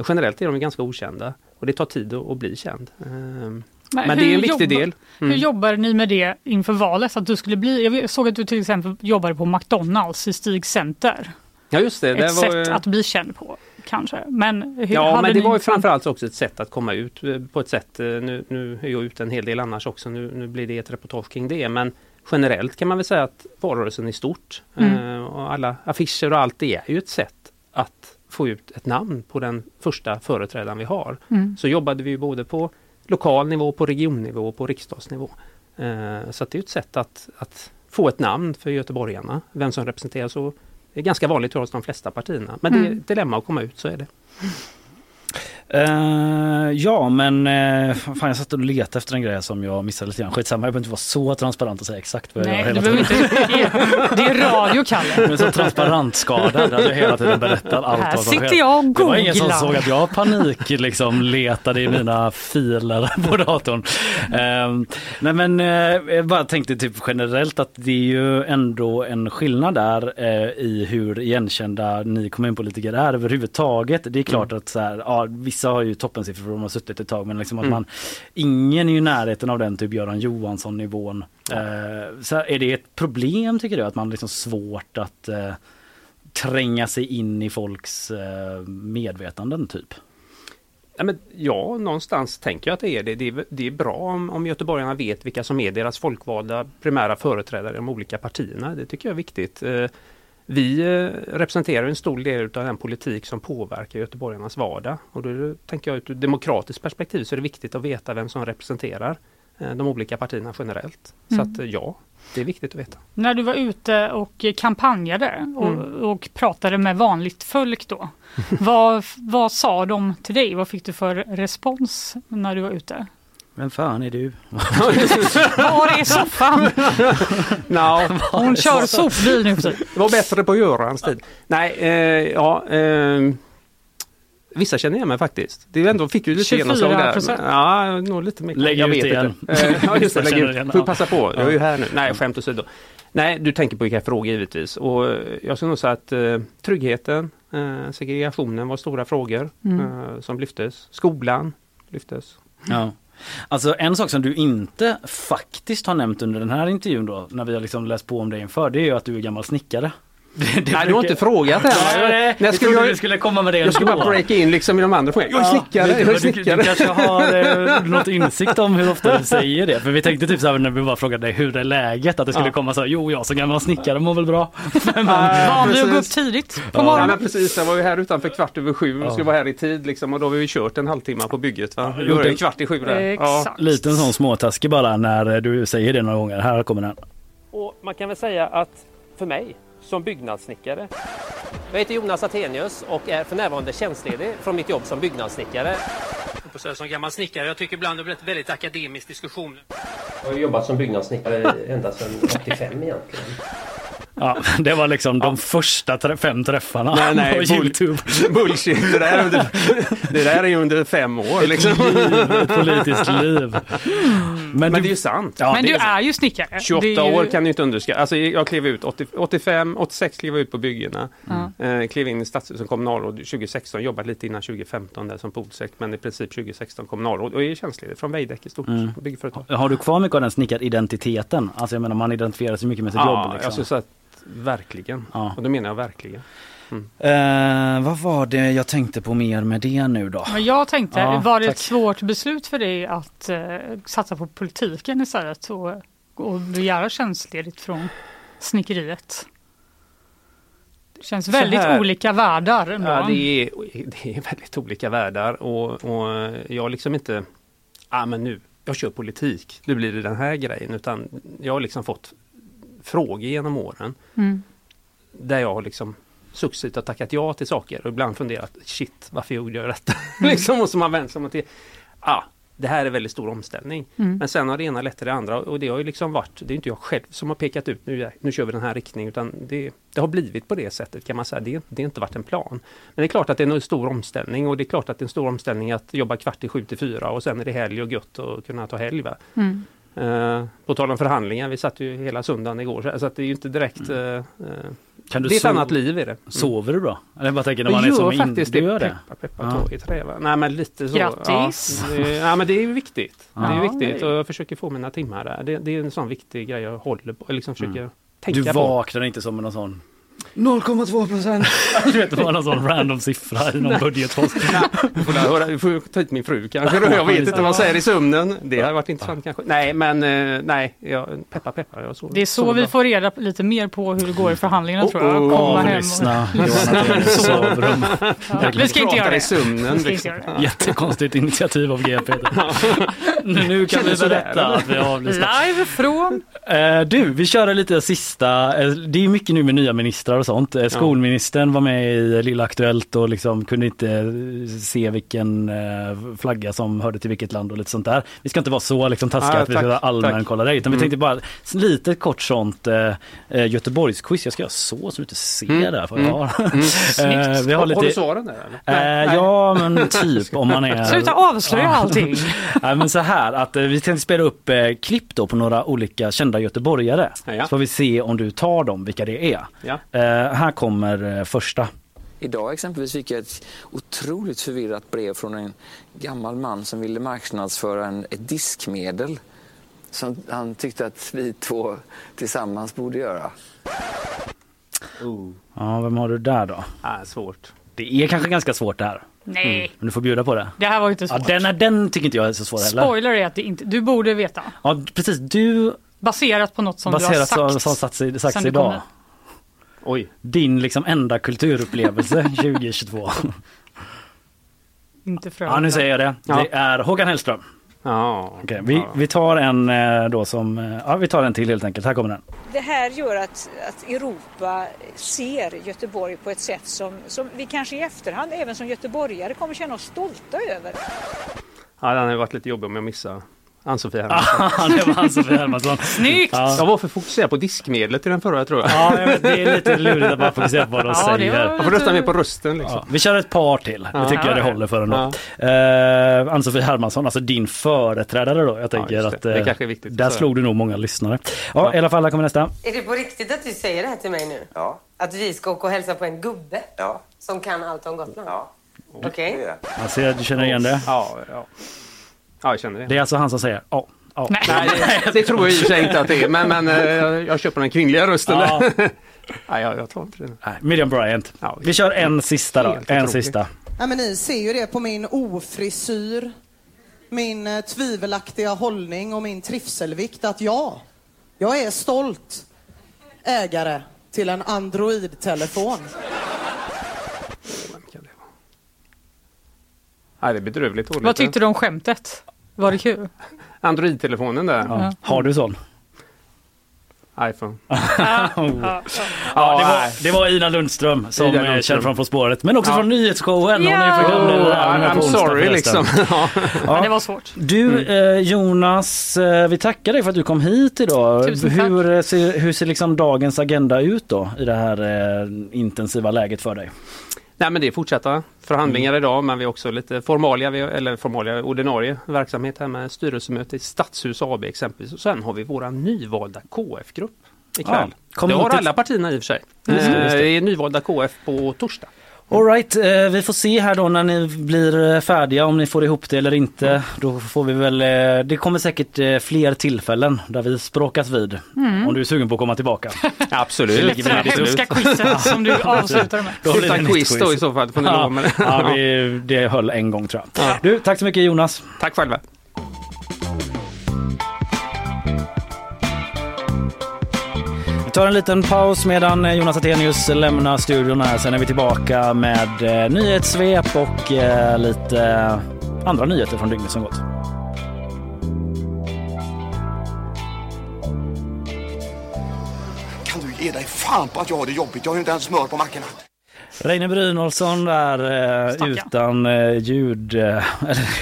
Generellt är de ganska okända och det tar tid att, att bli känd. Eh, men det är hur en viktig jobbar- del. Hur Mm. jobbar ni med det inför valet? Att du skulle bli, jag såg att du till exempel jobbade på McDonalds i Stig Center. Ja just det, det Ett var, sätt att bli känd på kanske. Men hur, Ja, men det var ju framförallt också ett sätt att komma ut eh, på ett sätt. eh, Nu, nu är jag ute en hel del annars också. Nu, nu blir det ett reportage kring det. Men generellt kan man väl säga att valrörelsen är stort. Mm. Eh, och alla affischer och allt det är ju ett sätt att få ut ett namn på den första företrädaren vi har. Mm. Så jobbade vi både på lokal nivå, på regionnivå och på riksdagsnivå. Så att det är ett sätt att, att få ett namn för göteborgarna, vem som representerar så. Det är ganska vanligt hos de flesta partierna. Men det är Mm. ett dilemma att komma ut, så är det. Eh, ja men uh, fan jag satt och letade efter en grej som jag missade lite grann. Skitsamma jag behöver inte vara så transparent och säga exakt vad jag Nej, gör hela tiden. inte. Det är radio, Kalle. Jag är så transparentskadad att jag hela tiden berättar allt Här vad som sitter jag och Det var ingen som googlar. såg att jag panik liksom letade i mina filer på datorn. Um, nej men uh, jag bara tänkte typ generellt att det är ju ändå en skillnad där eh, i hur igenkända ni kommunpolitiker är överhuvudtaget. Det är klart att så här, ja, vissa har ju toppensiffror för de har suttit ett tag men liksom att Mm. man ingen är ju i närheten av den typ Göran Johansson nivån. Eh, så är det ett problem tycker du att man liksom svårt att eh, tränga sig in i folks eh, medvetanden typ? Ja, men, ja, någonstans tänker jag att det är det. Det är, det är bra om, om göteborgarna vet vilka som är deras folkvalda primära företrädare i de olika partierna. Det tycker jag är viktigt. Vi eh, representerar en stor del av den politik som påverkar göteborgarnas vardag. Och då tänker jag ur ett demokratiskt perspektiv så är det viktigt att veta vem som representerar eh, de olika partierna generellt. Så Mm. att eh, ja, det är viktigt att veta. När du var ute och kampanjade och, Mm. och pratade med vanligt folk då. vad, vad sa de till dig? Vad fick du för respons när du var ute? Vem fan är du? Var är soffan? no, Hon kör sopbil nu för. Det var bättre på Görans tid. Nej, eh, ja. Eh, vissa känner igen mig faktiskt. Det är ändå, fick ju lite 24 genomslag där. Ja, nog lite mer. Lägg jag ut vet igen. inte. Eh, ja, just det. Lägg ut. Får passa på. Jag är ju här nu. Nej, skämt åsido. Nej, du tänker på vilka frågor givetvis. Och eh, jag skulle nog säga att eh, tryggheten, eh, segregationen var stora frågor Mm. eh, som lyftes. Skolan lyftes. Ja. Alltså en sak som du inte faktiskt har nämnt under den här intervjun då, när vi har liksom läst på om dig inför, det är ju att du är gammal snickare. Det, det Nej, du har inte frågat än. Nej, nej, jag skulle, jag, du skulle komma med det jag skulle bara breaka in liksom i de andra frågorna. Jag är Ja, snickare, lite, jag är men du, snickare. du kanske har eh, något insikt om hur ofta du säger det. För vi tänkte typ så här när vi bara frågade dig hur är läget? Att det skulle Ja. komma så här, jo jag som gammal snickare mår väl bra. men, Vanlig att gå upp tidigt på Ja. Ja, morgonen. men precis, jag var ju här utanför kvart över sju och Ja. skulle vara här i tid liksom, och då har vi ju kört en halvtimme på bygget. Va? Ja, Ja, gjorde- det kvart i sju där. Ja. Exakt. Liten sån småtaskig bara när du säger det några gånger. Här kommer den. Och man kan väl säga att för mig som byggnadssnickare. Jag heter Jonas Attenius och är för närvarande tjänstledig från mitt jobb som byggnadssnickare. Som gammal snickare, jag tycker ibland det blir ett väldigt akademisk diskussion. Jag har jobbat som byggnadssnickare ända sedan 85 egentligen. Ja, det var liksom de första trä- fem träffarna Nej, nej, på bull- Youtube. Bullshit, det där, är under, det där är ju under fem år liksom. Ett politiskt liv. Men det är ju sant. Ja, Men du är sant. är ju snickare. 28 Det är ju- år kan du inte underskatta. Alltså jag klev ut 80, 85, 86 klev jag ut på byggena. Ja. Eh, klev in i stadshus som kommunalråd 2016, jobbat lite innan 2015 där som polsekt men i princip 2016 kommunalråd och är tjänstledig från Veidekke stort Mm. byggföretag. Har du kvar mycket av den snickaridentiteten? Alltså jag menar man identifierar sig mycket med sitt Ja, jobb. Liksom. jag skulle säga att verkligen. Ja. Och det menar jag verkligen. Eh, vad var det jag tänkte på mer med det nu då? Men jag tänkte, Ja, var det tack. ett svårt beslut för dig att eh, satsa på politiken istället och, och begära tjänstledigt från snickeriet? Det känns väldigt här- olika världar ändå. Ja, det, är, det är väldigt olika världar och, och jag liksom inte, ah, men nu, jag kör politik, nu blir det den här grejen, utan jag har liksom fått frågor genom åren Mm. där jag har liksom successivt har tackat ja till saker och ibland funderat, shit, varför gjorde jag detta? liksom, och så man vänt sig till, ah, det här är väldigt stor omställning. Mm. Men sen har det ena lett till det andra och det har ju liksom varit, det är inte jag själv som har pekat ut nu, nu kör vi den här riktningen utan det, det har blivit på det sättet kan man säga. Det, det har inte varit en plan. Men det är klart att det är en stor omställning och det är klart att det är en stor omställning att jobba kvart i sju till fyra och sen är det helg och gött och kunna ta helg. Mm. Eh, på tal om förhandlingar, vi satt ju hela söndagen igår så, att det är ju inte direkt eh, eh, Kan du det är ett annat liv i det. Mm. Sover du bra? Eller bara tänker när man är jag som gör in, faktiskt du gör det? Peppa, peppa, Ja. tå i trä. va? Nej men lite så. Grattis! Ja, det, ja men det är viktigt. Det är Ja. viktigt och jag försöker få mina timmar där. Det, det är en sån viktig grej jag håller på. Liksom försöker tänka Du på. vaknar inte som någon sån 0,2 procent. Du vet, det var någon sån random siffra i någon budgetpost. Du får, höra, du får ta hit min fru kanske. Jag vet inte vad man säger i sömnen. Det hade varit intressant kanske. Nej men eh, nej, jag, peppa peppa. Jag sover, Det är så sover vi bra. får reda lite mer på hur det går i förhandlingarna Oh, tror jag. oh, Komma hem och... Sovrum. Ja, vi ska inte göra Pratar i det. sömnen. Vi ska inte Liksom. göra det. Jättekonstigt initiativ av GP. nu kan vi berätta att vi avlyssnar. Live från... Eh, du, vi kör lite sista. eh, Det är mycket nu med nya ministrar och sånt. Eh, Skolministern var med i Lilla Aktuellt och liksom kunde inte eh, se vilken eh, flagga som hörde till vilket land och lite sånt där. Vi ska inte vara så liksom taskiga Ah, att vi tack, ska allmänkolla det utan vi Mm. tänkte bara lite kort sånt eh, Göteborgsquiz. Jag ska göra så så du inte ser Mm. där. För Mm. jag har. Mm. Eh, vi har Har lite... du svaren där? Eh, ja men typ om man är... Sluta avslöja allting. Nej, men så här att vi tänkte spela upp eh, klipp då på några olika kända göteborgare. Ja. Så får vi se om du tar dem, vilka det är. Ja. Eh, här kommer eh, första. Idag exempelvis fick jag ett otroligt förvirrat brev från en gammal man som ville marknadsföra en, ett diskmedel som han tyckte att vi två tillsammans borde göra. Ja, vem har du där då? Ah, svårt. Det är kanske ganska svårt det här. Nej, Men du får bjuda på det. det här var ju inte Ja, svårt. den, är- den tycker inte jag är så svår heller. Spoiler är att det inte... Du borde veta. Ja, precis. Du Baserat på något som du har baserat sagt. som, som sagts, i- sagts sen du kom idag. hit. Oj. Din liksom enda kulturupplevelse 2022. Inte Frölunda. Ja, nu säger jag det. Ja. Det är Håkan Hellström. Ja. Okej, vi, vi tar en eh, då som, eh, ja vi tar en till helt enkelt. Här kommer den. Det här gör att, att Europa ser Göteborg på ett sätt som, som vi kanske i efterhand även som göteborgare kommer känna oss stolta över. Ja, den har varit lite jobbig om jag missar Ann-Sofie Hermansson. Ja, det var Ann-Sofie Hermansson. Snyggt! Ja. Jag var för fokuserad på diskmedlet i den förra tror jag. Ja, det är lite lurigt att bara fokusera på vad de Ja, det säger. var- Jag får rösta mer på rösten liksom. Ja, vi kör ett par till. Det tycker jag det håller för ändå. Ja. Eh, Ann-Sofie Hermansson, alltså din företrädare då. Jag tänker det. att Det eh, kanske är viktigt där slog du nog många lyssnare. Ja, i alla fall, här kommer nästa. Är det på riktigt att du säger det här till mig nu? Ja. Att vi ska åka och hälsa på en gubbe Ja. som kan allt om Gotland? Ja. Okej. Det. Jag ser att du känner igen det. Ja, ja. Ja, jag känner det. Det är alltså han som säger ja. ja. Nej. Det, det tror jag i och för sig inte att det är, men, men eh, jag, jag köper den kvinnliga rösten. Ja. Nej, jag, jag tar inte det. Nej, Miriam Bryant. Ja. Vi kör en sista då. En sista. Ja, men ni ser ju det på min ofrisyr, min eh, tvivelaktiga hållning och min trivselvikt att ja, jag är stolt ägare till en Android-telefon. Nej, det är bedrövligt dåligt. Vad tyckte du om skämtet? Var det kul? Android-telefonen där. Ja. Har du sån? iPhone. Ja, det, var, det var Ina Lundström som Ina är Lundström. känd från På spåret. Men också Ja. från nyhetsshowen. Hon är Oh, I'm onsdag sorry liksom. Ja. Men det var svårt. Du eh, Jonas, eh, vi tackar dig för att du kom hit idag. Tusen tack. hur eh, ser, hur ser liksom dagens agenda ut då i det här eh, intensiva läget för dig? Nej men det är fortsatta förhandlingar Mm. idag men vi har också lite formalia, eller formalia ordinarie verksamhet här med styrelsemöte i Stadshus AB exempelvis. Och sen har vi våra nyvalda KF-grupp ikväll. Kom det har alla partierna i och för sig. Eh, det. Det är nyvalda KF på torsdag. All right, eh, vi får se här då när ni blir eh, färdiga om ni får ihop det eller inte. Då får vi väl, eh, det kommer säkert eh, fler tillfällen där vi språkas vid. Mm. Om du är sugen på att komma tillbaka. Absolut. Efter det hemska quizet som du avslutar med. Då Utan quiz då i så fall får ni Ja, ja, vi, det höll en gång tror jag. Ja. Du, tack så mycket Jonas. Tack själva. Tar en liten paus medan eh, Jonas Attenius lämnar studion här. Sen är vi tillbaka med eh, nyhetssvep och eh, lite eh, andra nyheter från dygnet som gått. Kan du ge dig fan på att jag har det jobbigt? Jag har ju inte ens smör på mackorna. Reine Brynolfsson där eh, utan eh, ljud, eh,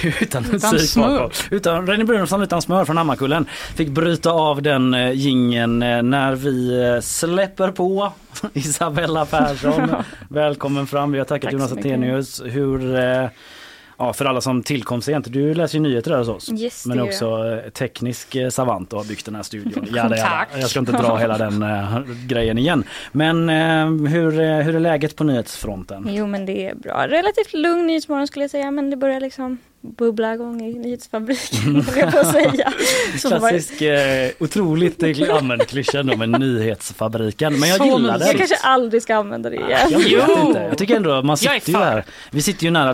utan, Utan smör. Utan, Reine Brynolfsson utan smör från Hammarkullen fick bryta av den eh, gingen eh, när vi eh, släpper på Isabella Persson. Välkommen fram, vi har tackat Tack Jonas. Attenius. Hur, eh, ja, för alla som tillkom sent, du läser ju nyheter där hos oss. Yes, men också eh, teknisk eh, savant och har byggt den här studion. Jada, jada. Tack. Jag ska inte dra hela den eh, grejen igen. Men eh, hur, hur är läget på nyhetsfronten? Jo men det är bra. Relativt lugn nyhetsmorgon skulle jag säga men det börjar liksom bubbla igång i nyhetsfabriken jag på säga. Det var- Klassisk, eh, otroligt eh, använd klyscha då med nyhetsfabriken. Men jag gillar den. Jag kanske aldrig ska använda det igen. Jag vet inte. Jag tycker ändå man sitter ju här. Vi sitter ju nära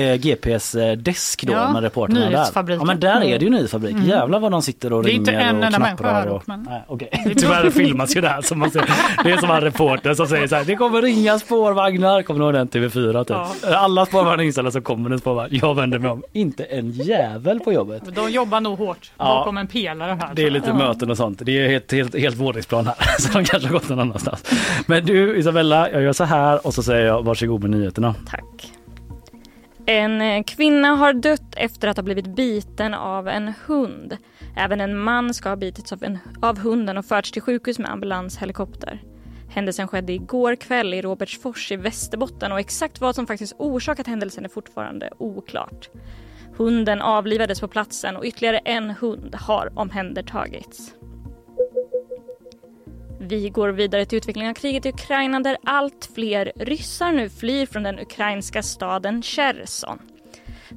eh, GPs eh, desk då Ja, med reportrarna där. nyhetsfabriken. Ja men där är det ju nyhetsfabrik. Jävlar vad de sitter och Det är ringer inte en och enda människa knapprar. här och... men- Nej, okej. Tyvärr filmas ju det här. Som man ser. Det är som en reporter som säger så här. Det kommer ringa spårvagnar. Kommer du ihåg den TV4 typ? Alla spårvagnar inställda så kommer en spårvagn. Jag vänder mig om. Inte en jävel på jobbet. De jobbar nog hårt Ja. bakom en pelare här. Det är lite möten och sånt. Det är helt, helt, helt våningsplan här. Så de kanske har gått någon annanstans. Men du Isabella, jag gör så här och så säger jag varsågod med nyheterna. Tack. En eh, kvinna har dött efter att ha blivit biten av en hund. Även en man ska ha bitits av, en, av hunden och förts till sjukhus med ambulanshelikopter. Händelsen skedde igår kväll i Robertsfors i Västerbotten och exakt vad som faktiskt orsakat händelsen är fortfarande oklart. Hunden avlivades på platsen och ytterligare en hund har omhändertagits. Vi går vidare till utvecklingen av kriget i Ukraina där allt fler ryssar nu flyr från den ukrainska staden Cherson.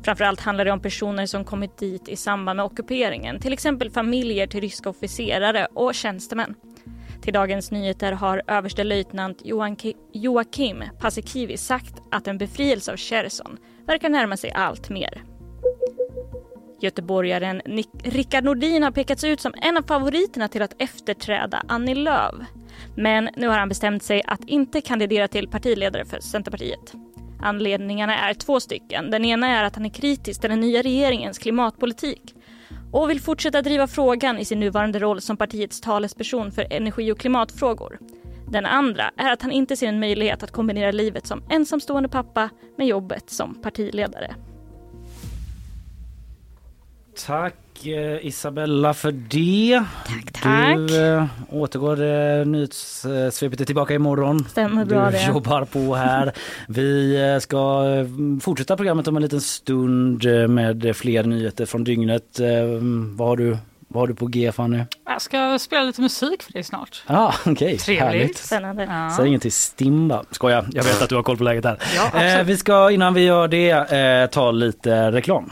Framförallt handlar det om personer som kommit dit i samband med ockuperingen, till exempel familjer till ryska officerare och tjänstemän. I Dagens Nyheter har överstelöjtnant Joakim Paasikivi sagt att en befrielse av Cherson verkar närma sig allt mer. Göteborgaren Nick- Rickard Nordin har pekats ut som en av favoriterna till att efterträda Annie Lööf. Men nu har han bestämt sig att inte kandidera till partiledare för Centerpartiet. Anledningarna är två stycken. Den ena är att han är kritisk till den nya regeringens klimatpolitik och vill fortsätta driva frågan i sin nuvarande roll som partiets talesperson för energi och klimatfrågor. Den andra är att han inte ser en möjlighet att kombinera livet som ensamstående pappa med jobbet som partiledare. Tack Isabella för det. Tack, tack. Du eh, återgår, eh, nyhetssvepet är tillbaka imorgon. Stämmer bra du det. jobbar på här. Vi eh, ska eh, fortsätta programmet om en liten stund eh, med fler nyheter från dygnet. Eh, vad, har du, vad har du på G Fanny? Jag ska spela lite musik för dig snart. Ja, ah, okej. Trevligt. Härligt. Spännande. Ja. Säg inget till Stimba. Skoja, jag vet att du har koll på läget här. Ja, absolut. eh, vi ska innan vi gör det eh, ta lite reklam.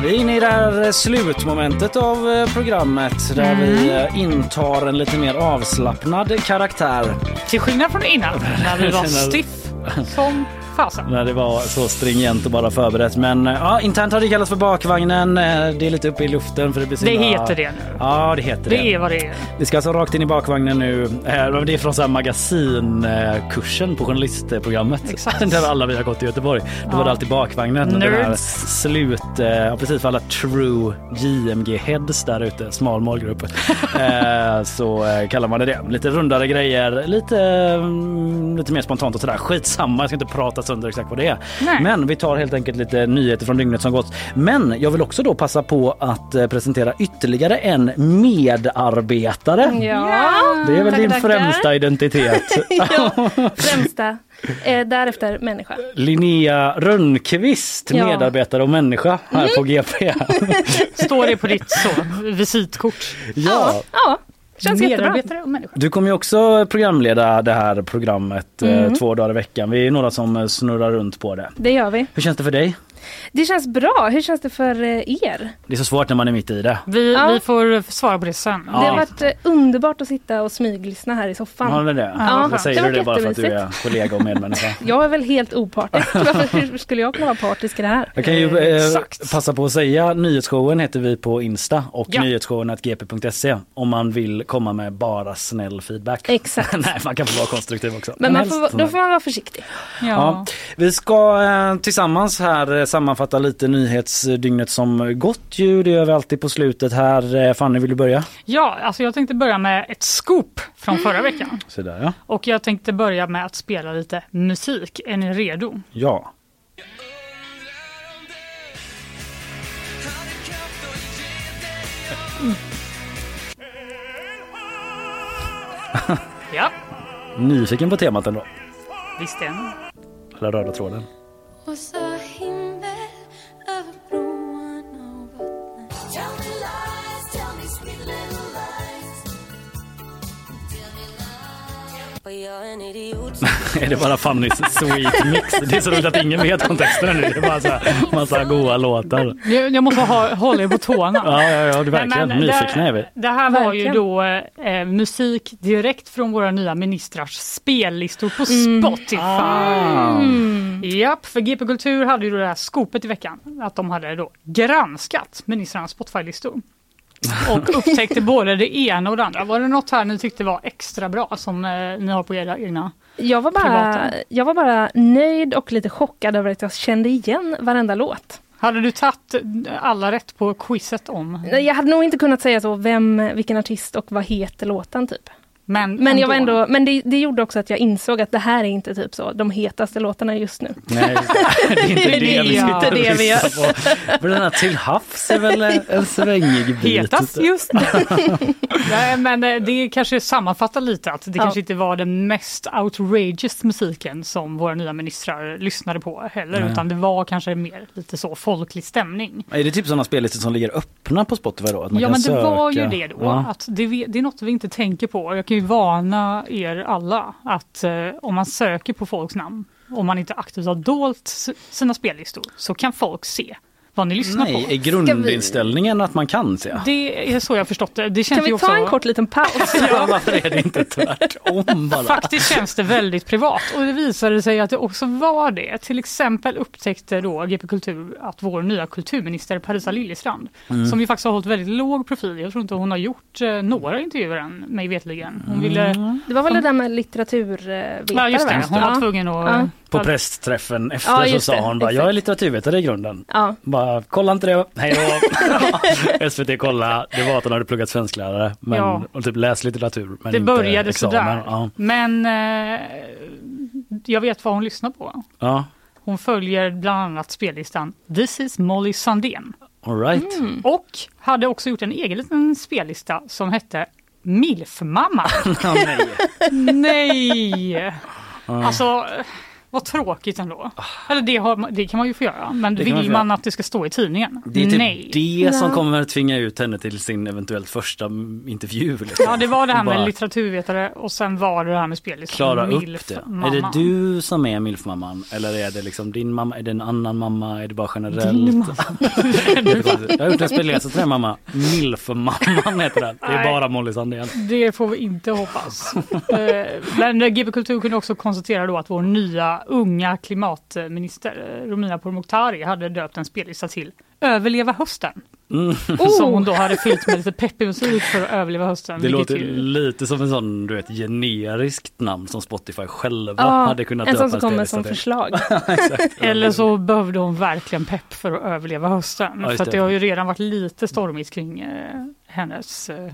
vi är inne i det här slutmomentet av eh, programmet där vi eh, intar en lite mer avslappnad karaktär. Till skillnad från innan när vi var stiff som fasen. När det var så stringent och bara förberett. Men eh, ja, internt har det kallats för bakvagnen. Eh, Det är lite uppe i luften för det blir Det heter det nu. Ja, det heter det. Det är vad det är. Vi ska alltså rakt in i bakvagnen nu. Eh, Det är från så här magasinkursen på journalistprogrammet. Exakt. Där alla vi har gått i Göteborg. Då Ja. var det alltid bakvagnen. Nerds. slut, ja, precis för alla true JMG heads där ute, smal målgrupp. Så kallar man det det. Lite rundare grejer, lite, mm, lite mer spontant och sådär. Skitsamma, jag ska inte prata sönder exakt vad det är. Nej. Men vi tar helt enkelt lite nyheter från dygnet som gått. Men jag vill också då passa på att eh, presentera ytterligare en medarbetare. Ja, Det är väl tackar, din tackar. främsta identitet. ja, främsta. Eh, därefter människa. Linnea Rönnqvist, Ja. medarbetare och människa här på GP. Står det på ditt så, visitkort? ja. Ja, känns jättebra. Medarbetare och människa. Du kommer ju också programleda det här programmet eh, Mm. två dagar i veckan. Vi är några som snurrar runt på det. Det gör vi. Hur känns det för dig? Det känns bra. Hur känns det för eh, er? Det är så svårt när man är mitt i det. Vi, Ja. vi får svara på det sen. Det har varit eh, underbart att sitta och smyglyssna här i soffan. Har ni det? Ja, Eller säger det det bara för att du är kollega och medmänniska? Jag är väl helt opartisk. Varför hur skulle jag kunna vara partisk i det här? Jag kan ju eh, passa på att säga nyhetsshowen heter vi på Insta och Ja. nyhetsshowen.gp.se om man vill komma med bara snäll feedback. Exakt. Nej, man kan få vara konstruktiv också. Men man får, då får man vara försiktig. Ja. Vi ska eh, tillsammans här eh, sammanfatta lite nyhetsdygnet som gått ju. Det gör vi alltid på slutet här. Eh, Fanny, vill du börja? Ja, alltså jag tänkte börja med ett scoop från förra veckan. Så där ja. Och jag tänkte börja med att spela lite musik. Är ni redo? Ja. Ja, Nyfiken på temat ändå. visst är ni. Eller röda tråden. Och så är det bara Fannys sweet mix? Det är så roligt att ingen vet kontexten nu. Det är bara så här, massa goa låtar. Jag, jag måste ha, hålla er på tårna. Ja, ja, ja, det är verkligen. Men Nyfikna är vi. Det, här var ju då eh, musik direkt från våra nya ministrars spellistor på Mm. Spotify. Ah. Japp, för GP Kultur hade ju då det här skopet i veckan. Att de hade då granskat ministrarnas Spotify-listor. Och upptäckte både det ena och det andra. Var det något här ni tyckte var extra bra som eh, ni har på era egna? Jag var, bara, Privata. jag var bara nöjd och lite chockad över att jag kände igen varenda låt. Hade du tagit alla rätt på quizet om? Jag hade nog inte kunnat säga så, vem, vilken artist och vad heter låten typ. Men, Men, jag var ändå, men det, det gjorde också att jag insåg att det här är inte typ så de hetaste låtarna just nu. Nej, det är inte det, Det vi är sitter inte det vi gör. på. Men den här till havs är väl en svängig bit. Hetast just nu. Nej, men eh, det kanske sammanfattar lite att det Ja. kanske inte var den mest outrageous musiken som våra nya ministrar lyssnade på heller, Nej. utan det var kanske mer lite så folklig stämning. Är det typ sådana spellistor som ligger öppna på Spotify då? Att man ja, kan men det söka? var ju det då. Ja. Att det, vi- det är något vi inte tänker på. Jag kan ju varna er alla att eh, om man söker på folks namn, om man inte aktivt har dolt sina spellistor, så kan folk se vad ni lyssnar Nej, på. är grundinställningen att man kan se? Det är så jag har förstått det. det känns Kan vi ju ta också... en kort liten paus? Ja, varför är det inte tvärtom bara? Faktiskt känns det väldigt privat och det visade sig att det också var det. Till exempel upptäckte då GP Kultur att vår nya kulturminister Parisa Liljestrand, Mm. som ju faktiskt har hållit väldigt låg profil, jag tror inte hon har gjort eh, några intervjuer än, mig vetligen. Hon ville... Det var väl det där med litteraturvetare? Ja, just det. Hon var tvungen att... Ja. På prästträffen efter Ja, så sa hon bara, jag är litteraturvetare i grunden. Ja. Bara, kolla inte det, hej då. SVT kolla, det var att hon hade pluggat svensklärare men Ja. och typ läst litteratur. Men det började examen. sådär. Ja. Men eh, jag vet vad hon lyssnar på. Ja. Hon följer bland annat spellistan This is Molly Sandén. All right. Mm. Och hade också gjort en egen liten spellista som hette Milfmamma. Nej. Nej! Ja. Alltså, vad tråkigt ändå. Eller det, har, det kan man ju få göra, men Det vill man att det ska stå i tidningen? Det är typ Nej. det som kommer tvinga ut henne till sin eventuellt första intervju. Liksom. Ja, det var det här med Bara litteraturvetare och sen var det det här med spellistan. Klara upp det. mamma. Är det du som är milfmamman eller är det liksom din mamma? Är det en annan mamma? Är det bara generellt? Din mamma. Jag har gjort en spellista till den mamma. Milfmamman heter den. Det är Nej. bara Molly Sandén. Det får vi inte hoppas. Eh, Men GB Kultur kunde också konstatera då att vår nya unga klimatminister eh, Romina Pourmokhtari hade döpt en spellista till Överleva hösten. Mm. Som hon då hade fyllt med lite peppig musik för att överleva hösten. Det låter ju- lite som en sån du vet, generiskt namn som Spotify själva Ja, hade kunnat en sån döpa som kommer som förslag. Eller så behövde hon verkligen pepp för att överleva hösten. Ja, för att det. det har ju redan varit lite stormigt kring eh, hennes eh,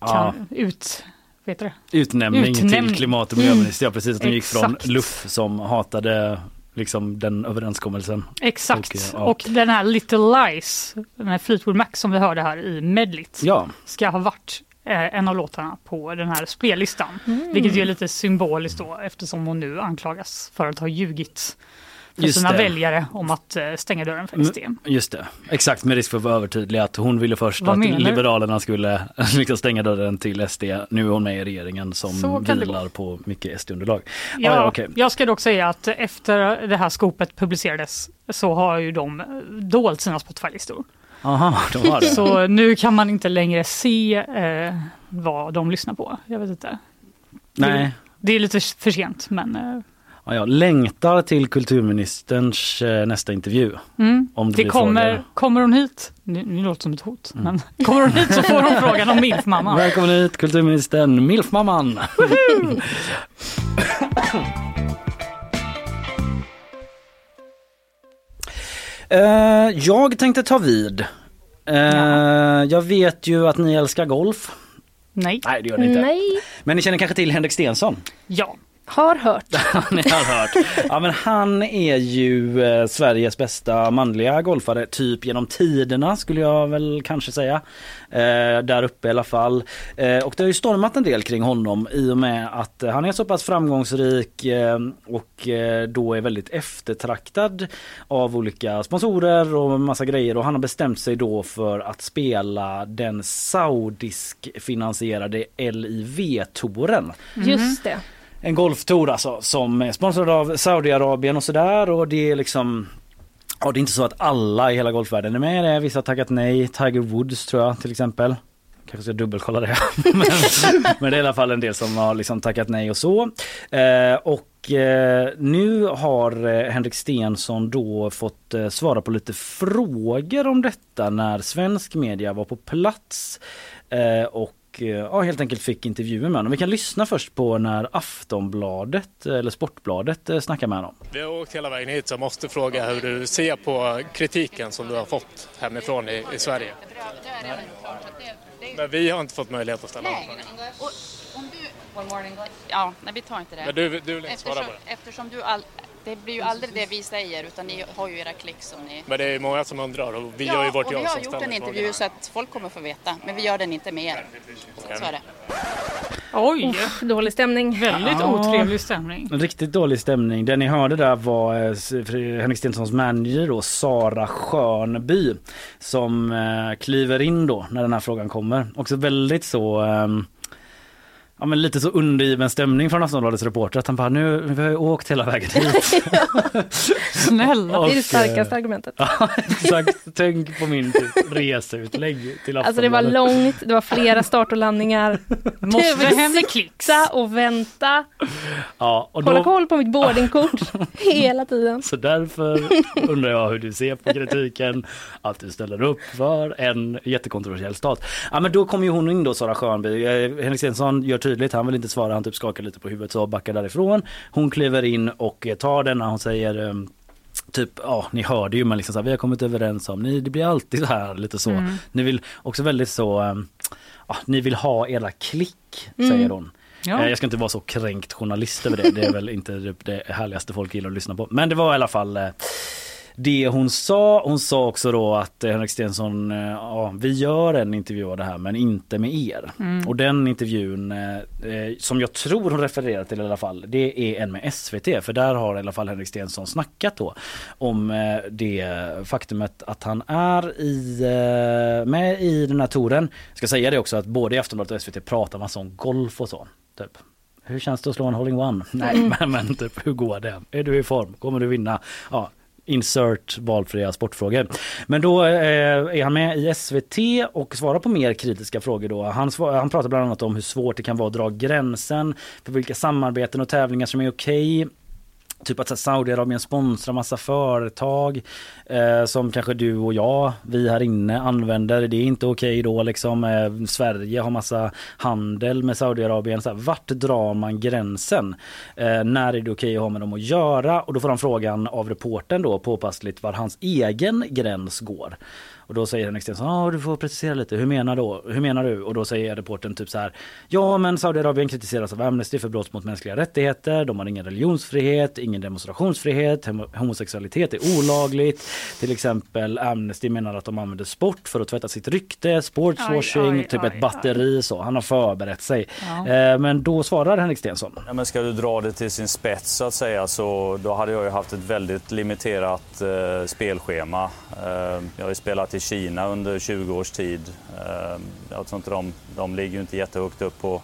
Ja. kan, ut... Heter det? Utnämning, Utnämning. till klimat och miljöminister. Ja precis, att hon gick från. LUF som hatade liksom den överenskommelsen. Exakt. Och, Och, ja. den här Little Lies, den här Fleetwood Mac som vi hörde här i medlit, Ja. ska ha varit eh, en av låtarna på den här spellistan. Mm. Vilket ju är lite symboliskt då eftersom hon nu anklagas för att ha ljugit för Just sina det. väljare om att eh, stänga dörren för SD. Mm, Just det, exakt med risk för att vara övertydlig att hon ville först Vad att menar? Liberalerna skulle liksom stänga dörren till SD. Nu är hon med i regeringen som det vilar på mycket SD-underlag. Ja, ja, okej. Jag ska dock säga att efter det här skopet publicerades så har ju de eh, dolt sina Spotify-listor. Aha, de har det. Så nu kan man inte längre se eh, vad de lyssnar på. Jag vet inte. Nej. Det är lite för sent men eh, Ja, jag längtar till kulturministerns eh, nästa intervju. mm. Om det, det kommer, frågor. kommer hon hit, nu, nu låter det som ett hot, men kommer hon hit så får hon frågan om milfmamman. Välkommen hit kulturministern, milfmamman! Eh, jag tänkte ta vid. Eh, Jag vet ju att ni älskar golf. Nej. Nej det gör ni inte. Nej. Men ni känner kanske till Henrik Stensson? Ja. Har hört. Ni har hört. Ja, men han är ju eh, Sveriges bästa manliga golfare, typ genom tiderna skulle jag väl kanske säga. Eh, där uppe i alla fall. Eh, och det har ju stormat en del kring honom i och med att han är så pass framgångsrik eh, och eh, då är väldigt eftertraktad av olika sponsorer och massa grejer och han har bestämt sig då för att spela den saudisk finansierade LIV-touren. Just det. En golftour alltså som är sponsrad av Saudiarabien och sådär och det är liksom Ja det är inte så att alla i hela golfvärlden är med i det. Vissa har tackat nej. Tiger Woods tror jag till exempel. Kanske ska dubbelkolla det. men, men det är i alla fall en del som har liksom tackat nej och så. Eh, och och nu har eh, Henrik Stensson då fått eh, svara på lite frågor om detta när svensk media var på plats. och och eh, ja, helt enkelt fick intervjuer med honom. Vi kan lyssna först på när Aftonbladet eller Sportbladet eh, snackar med honom. Vi har åkt hela vägen hit så jag måste fråga hur du ser på kritiken som du har fått hemifrån i, i Sverige. Men vi har inte fått möjlighet att ställa Nej. Och om du... Ja, nej vi tar inte det. Men du- du vill inte svara på det? Eftersom du all... Det blir ju aldrig det vi säger utan ni har ju era klick som ni... Men det är många som undrar och vi ja, gör ju vårt och jobb vi har som gjort en intervju så att folk kommer få veta. Men vi gör den inte med er. Så är det. Oj! Uff, dålig stämning. Väldigt Ja. otrevlig stämning. En riktigt dålig stämning. Det ni hörde där var eh, Henrik Stenssons manager då, Sara Schönby som eh, kliver in då när den här frågan kommer. Också väldigt så ehm, Ja men lite så undergiven stämning från Aftonbladets reporter att han bara nu, vi har ju åkt hela vägen hit. Snälla. Det är det Och, starkaste eh, argumentet. Ja exakt, tänk på min typ, reseutlägg till Alltså det var Aftonbladet. långt, det var flera start och landningar. Måste hem med klicks. Och vänta. Ja, och Hålla då, koll på mitt boardingkort hela tiden. Så därför undrar jag hur du ser på kritiken att du ställer upp för en jättekontroversiell stat. Ja men då kommer ju hon in då Sara Schönby. Eh, Henrik Stenson gör tydligt, han vill inte svara, han typ skakar lite på huvudet så backar därifrån. Hon kliver in och tar den när hon säger eh, Typ, ja ni hörde ju men liksom så här, vi har kommit överens om, ni, det blir alltid så här lite så. Mm. Ni vill också väldigt så, eh, ja, ni vill ha era klick Mm. säger hon. Ja. Eh, Jag ska inte vara så kränkt journalist över det. Det är väl inte det- det härligaste folk gillar att lyssna på. Men det var i alla fall eh, det hon sa. Hon sa också då att eh, Henrik Stenson, eh, ja vi gör en intervju av det här men inte med er. Mm. Och den intervjun eh, som jag tror hon refererar till i alla fall det är en med SVT för där har i alla fall Henrik Stenson snackat då om det faktumet att han är i, med i den här touren. Jag ska säga det också att både i Aftonbladet och SVT pratar massa om golf och så. Typ. Hur känns det att slå en hole in one? Nej Mm. men, men typ hur går det? Är du i form? Kommer du vinna? Ja, insert valfria sportfrågor. Men då eh, är han med i SVT och svarar på mer kritiska frågor då. Han, svar, han pratar bland annat om hur svårt det kan vara att dra gränsen för vilka samarbeten och tävlingar som är okej. Typ att Saudiarabien sponsrar massa företag eh, som kanske du och jag, vi här inne använder. Det är inte okej då liksom. Eh, Sverige har massa handel med Saudiarabien. Så här, vart drar man gränsen? Eh, när är det okej att ha med dem att göra? Och då får han frågan av reporten då påpassligt var hans egen gräns går. Och då säger Henrik Stenson, ah, du får precisera lite, hur menar, då? hur menar du? Och då säger reporten typ så här, ja men Saudiarabien kritiseras av Amnesty för brott mot mänskliga rättigheter, de har ingen religionsfrihet, ingen demonstrationsfrihet, Homo- homosexualitet är olagligt. Till exempel Amnesty menar att de använder sport för att tvätta sitt rykte, sportswashing, Aj, aj, typ aj, ett batteri så. Han har förberett sig. Ja. Eh, Men då svarar Henrik Stenson. Ja, men ska du dra det till sin spets så att säga så då hade jag ju haft ett väldigt limiterat eh, spelschema. Eh, jag har ju spelat i Kina under 20 års tid. Ehm, jag tror inte de, de ligger inte jättehögt upp på,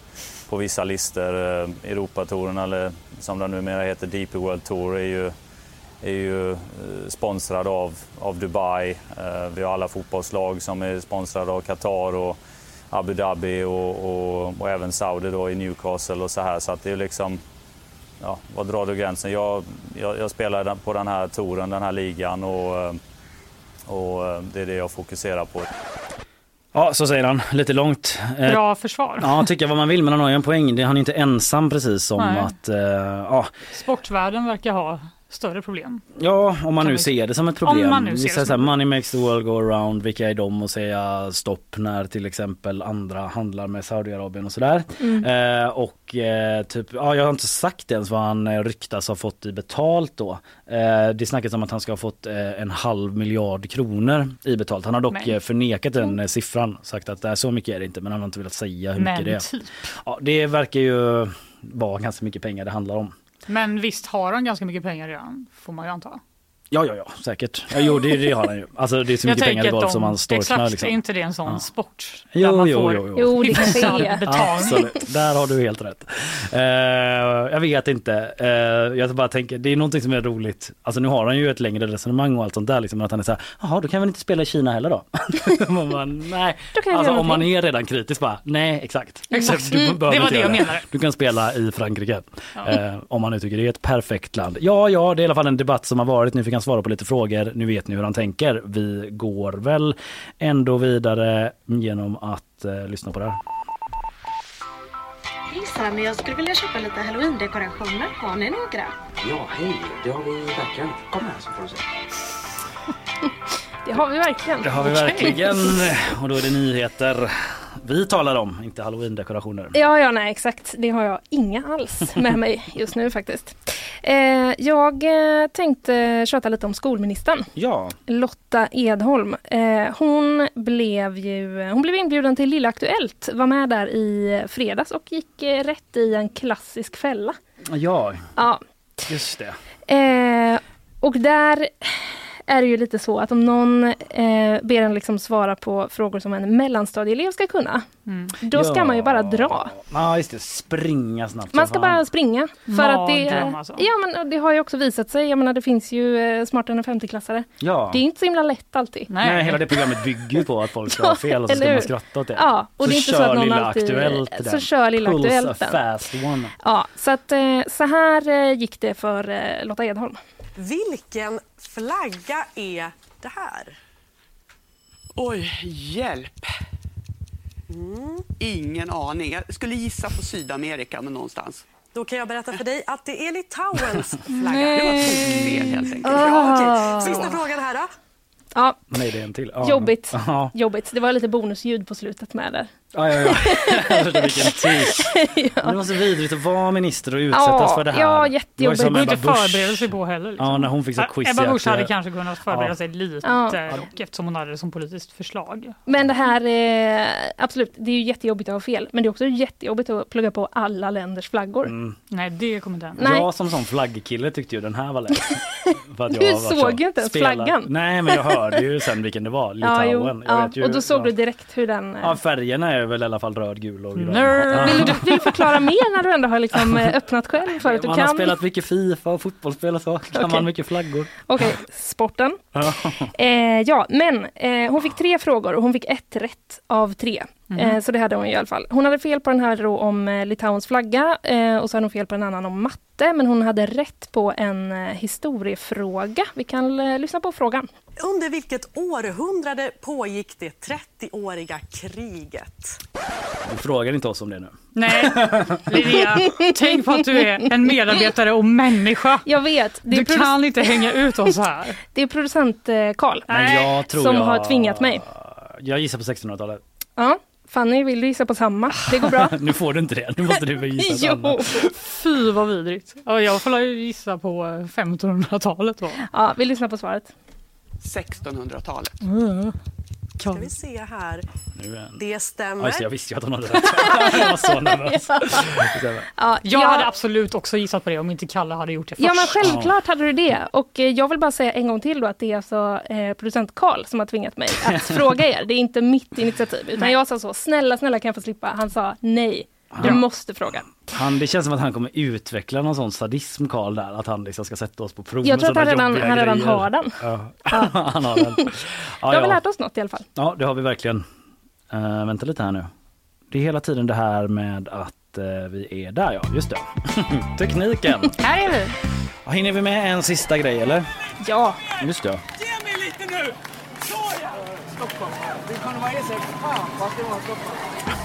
på vissa listor. Ehm, Europatouren eller som den numera heter DP World Tour är ju är ju eh, sponsrad av, av Dubai. Ehm, vi har alla fotbollslag som är sponsrade av Qatar och Abu Dhabi och, och, och även Saudi då i Newcastle och så här. Så att det är liksom, ja, var drar du gränsen? Jag, jag, jag spelar på den här touren, den här ligan och, och eh, det är det jag fokuserar på. Ja, så säger han. Lite långt. Eh, Bra försvar. Ja, tycka vad man vill men han har ju en poäng. Det- Han är inte ensam precis om Nej. att, eh, ja, Sportvärlden verkar ha större problem. Ja, om man Kan nu vi- ser det som ett problem. Om man nu ser det som här, money makes the world go around. Vilka är de att säga stopp när till exempel andra handlar med Saudiarabien och sådär. Mm. Eh, och eh, typ, ja jag har inte sagt ens vad han eh, ryktas ha fått i betalt då. Eh, det snackas om att han ska ha fått eh, en halv miljard kronor i betalt. Han har dock Men- eh, förnekat den eh, siffran. Sagt att det är så mycket är det inte men han har inte velat säga hur Men mycket det är. typ. Ja, det verkar ju vara ganska mycket pengar det handlar om. Men visst har han ganska mycket pengar redan, får man ju anta. Ja, ja, ja, säkert. Ja, jo, det, det har han ju. Alltså det är så mycket pengar i golf som man storknar. Exakt, Liksom. är inte det en sån Ja. sport? Jo, man jo, får jo, jo. Jo, det kanske hyfsad är. betalning? Absolut, där har du helt rätt. Eh, jag vet inte. Eh, jag bara tänker, det är någonting som är roligt. Alltså nu har han ju ett längre resonemang och allt sånt där. Liksom, att han är så här, jaha då kan väl inte spela i Kina heller då? Man bara, nej. Då kan jag Alltså om man är redan kritisk bara, nej exakt. Exakt. Du Mm, behöver det var det jag menade. Du kan spela i Frankrike. Ja. Eh, om man nu tycker det är ett perfekt land. Ja, ja, det är i alla fall en debatt som har varit. Nu fick han svara på lite frågor. Nu vet ni hur han tänker. Vi går väl ändå vidare genom att eh, lyssna på det här. Hejsan, jag skulle vilja köpa lite halloween-dekorationer. Har ni några? Ja, hej. Det har vi verkligen. Kom här så får du se. Det har vi verkligen. Det har vi verkligen. Och då är det nyheter vi talar om, inte halloween-dekorationer. Ja, ja, nej exakt. Det har jag inga alls med mig just nu faktiskt. Eh, jag eh, tänkte köta lite om skolministern. Ja. Lotta Edholm. Eh, hon, blev ju, hon blev inbjuden till Lilla Aktuellt, var med där i fredags och gick eh, rätt i en klassisk fälla. Ja, Ja, just det. Eh, och där är det ju lite så att om någon eh, ber en liksom svara på frågor som en mellanstadieelev ska kunna, då ska Ja. man ju bara dra. Ja, just det. Springa snabbt. Man ska fan. bara springa. För att det, alltså. ja, men det har ju också visat sig, jag menar det finns ju eh, smartare än 50-klassare. Ja. Det är inte så himla lätt alltid. Nej. hela det programmet bygger ju på att folk ska ha fel och så ska man skratta åt det. Ja, och så det är inte så att någon Lilla alltid- Aktuellt så den. kör Lilla Pulls Aktuellt a den. fast one. Ja, så att eh, så här eh, gick det för eh, Lotta Edholm. Vilken flagga är det här? Oj, hjälp. Ingen aning. Jag skulle gissa på Sydamerika men någonstans. Då kan jag berätta för dig att det är Litauens flagga. Det var fel helt enkelt. Ja, okej. Ah. Sista frågan här då. Ja, Nej, det är en till. Ja. jobbigt. Ja, jobbigt. Det var lite bonusljud på slutet med där. Ja, ja. ja. Vilken tid. Det var så vidrigt att vara minister och utsättas Ja, för det här. ja, jättejobbigt. Det Ebba inte Busch. förbereda sig på heller. Liksom. Ja, när hon fick så quiz Ebba Busch att, hade eh, kanske kunnat förbereda ja. sig lite Ja. dock, eftersom hon hade det som politiskt förslag. Men det här, är absolut, det är ju jättejobbigt att ha fel. Men det är också jättejobbigt att plugga på alla länders flaggor. Mm. Nej, det kommer inte hända. Nej. Jag som sån flaggkille tyckte ju den här var lätt. För att Du såg så- ju inte ens flaggan. Nej men jag hörde ju sen vilken det var, Ja, jo. Litauen. Jag Ja, vet ju, och då såg ja. du direkt hur den... eh, Ja färgerna är väl i alla fall röd, gul och grön. Vill, du, vill du förklara mer när du ändå har liksom eh, öppnat själv för att du Man har kan? spelat mycket Fifa och fotbollsspel och så. Kan Okej. man mycket flaggor. Okej, sporten. Ja. Eh, ja, men eh, hon fick tre frågor och hon fick ett rätt av tre. Eh, så det hade hon i alla fall. Hon hade fel på den här då om eh, Litauens flagga eh, och så hade hon fel på en annan om matte. Men hon hade rätt på en historiefråga. Vi kan lyssna på frågan. Under vilket århundrade pågick det 30-åriga kriget? Du frågar inte oss om det nu. Nej, Linnea, tänk på att du är en medarbetare och människa. Jag vet. Du produ- kan inte hänga ut oss här. Det är producent Karl som jag... har tvingat mig. Jag gissar på 1600-talet. Ja, Fanny, vill du gissa på samma? Det går bra. nu får du inte det, nu måste du väl gissa Sanna. Jo, fy vad vidrigt. Ja, jag får ju gissa på eh, 1500-talet då. Ja, vi lyssnar på svaret. 1600-talet. Ska vi se här. Det stämmer. det, jag visste ju att hon hade rätt. jag var så nervös. Ja, Jag ja. hade absolut också gissat på det om inte Kalle hade gjort det först. Ja men självklart hade du det. Och eh, jag vill bara säga en gång till då att det är alltså eh, producent Karl som har tvingat mig att fråga er. Det är inte mitt initiativ. Utan Nej. jag sa så, snälla snälla kan jag få slippa? Han sa nej, du Ja. måste fråga. Han, det känns som att han kommer utveckla någon sån sadism Karl där, att han liksom ska sätta oss på prov. Jag tror att han redan- han redan har den. Ja. han har den. Då Ja, har vi ja. lärt oss något i alla fall. ja, det har vi verkligen. Uh, vänta lite här nu. Det är hela tiden det här med att eh, vi är där ja, just det. Tekniken. Här är vi. Ja, Hinner vi med en sista grej eller? Ja. Just det. Ge mig lite nu! Såja! Stockholm. Du kunde vara ersättning. Fan vad det var Stockholm.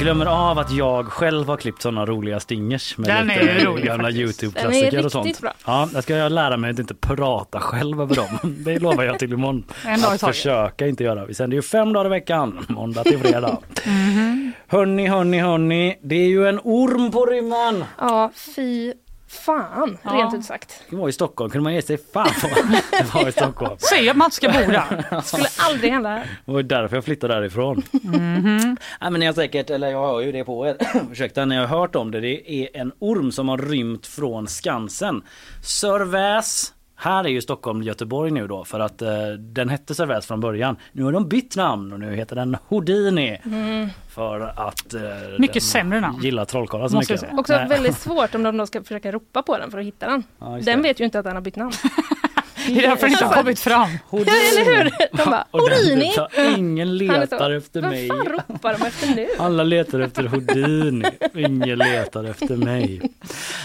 Glömmer av att jag själv har klippt såna roliga stingers med Den är lite rolig gamla. Youtube-klassiker är och sånt. bra. Ja, jag ska lära mig att inte prata själv över dem. Det lovar jag till imorgon. En dag att försöka inte göra. Vi sänder ju fem dagar i veckan, måndag till fredag. Mhm. Hörni, hörni, hörni. Det är ju en orm på rymmen. Ja, fy fan, Ja. rent ut sagt. Det var i Stockholm, kunde man ge sig fan på. Det var i Stockholm. Säg att man ska bo där. Skulle aldrig hända här. Det var därför jag flyttade därifrån. Mhm. Ja, men ni har säkert, eller jag hör ju det på er, ursäkta, ni har hört om det. Det är en orm som har rymt från Skansen. Sörväs. Här är ju Stockholm Göteborg nu då för att eh, den hette Sörväs från början. Nu har de bytt namn och nu heter den Houdini. Mm. För att eh, Mycket den sämre namn. gillar trollkarlar så Måste mycket. Också Nej. väldigt svårt om de då ska försöka ropa på den för att hitta den. Ja, den det. vet ju inte att den har bytt namn. Det är därför det inte har kommit fram. Ja, eller hur? De bara, Houdini! Ingen letar efter Vad mig. fan ropar de efter nu? Alla letar efter Houdini, ingen letar efter mig.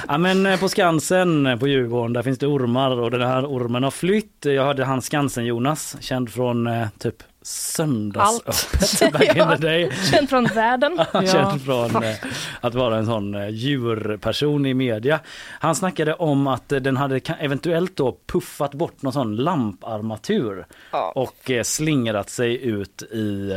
Ja, men eh, på Skansen eh, på Djurgården där finns det ormar och den här ormen har flytt. Jag hörde han Skansen-Jonas, känd från eh, typ söndagsöppet back in the day. Känd från världen. Känd från eh, att vara en sån eh, djurperson i media. Han snackade om att eh, den hade eventuellt då puffat bort någon sån lamparmatur Ja. och eh, slingrat sig ut i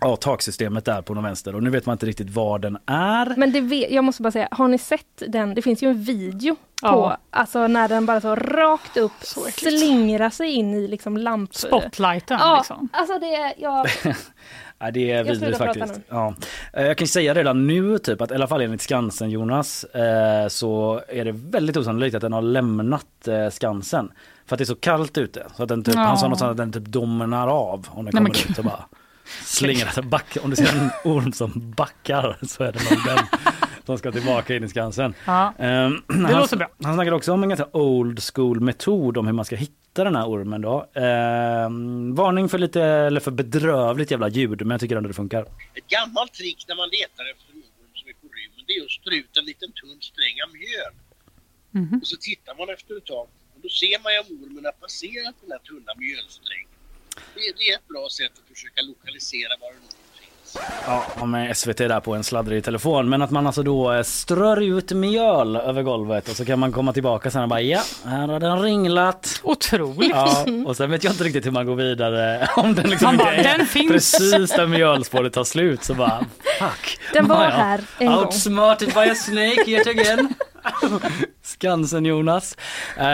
ja, taksystemet där på den vänster och nu vet man inte riktigt var den är. Men det vet, jag måste bara säga, har ni sett den? Det finns ju en video Ja. på, alltså när den bara så rakt upp slingrar sig in i liksom lamp... Spotlighten Ja, liksom. alltså det är, ja, Ja, det är Jag vidrigt faktiskt. Ja. Eh, Jag kan säga redan nu typ att i alla fall enligt Skansen Jonas eh, så är det väldigt osannolikt att den har lämnat eh, Skansen. För att det är så kallt ute. Så att den typ, Ja. Han sa något sånt att den typ domnar av om den Nej, kommer ut och bara slingar sig. Back, om du ser en orm som backar så är det nog den som ska tillbaka in i Skansen. Ja. Ehm, Det han, låter bra. han snackade också om en ganska old school metod om hur man ska hitta den här ormen då. Ehm, varning för lite, eller för bedrövligt jävla ljud men jag tycker ändå det funkar. Ett gammalt trick när man letar efter en orm som är på rymmen det är att strö ut en liten tunn sträng av mjöl. Och så tittar man efter ett tag och då ser man ju om ormen har passerat den här tunna mjölsträngen. Det, det är ett bra sätt att försöka lokalisera var en orm finns. Ja, med SVT där på en sladdrig telefon. Men att man alltså då eh, strör ut mjöl över golvet och så kan man komma tillbaka sen och bara ja, här har den ringlat. Otroligt. Ja, och sen vet jag inte riktigt hur man går vidare. Om den liksom Man inte bara, är "Den finns." precis där mjölspåret tar slut så bara fuck. Den var Ja, ja. här en gång. Outsmarted by a snake yet again. Skansen Jonas. Eh,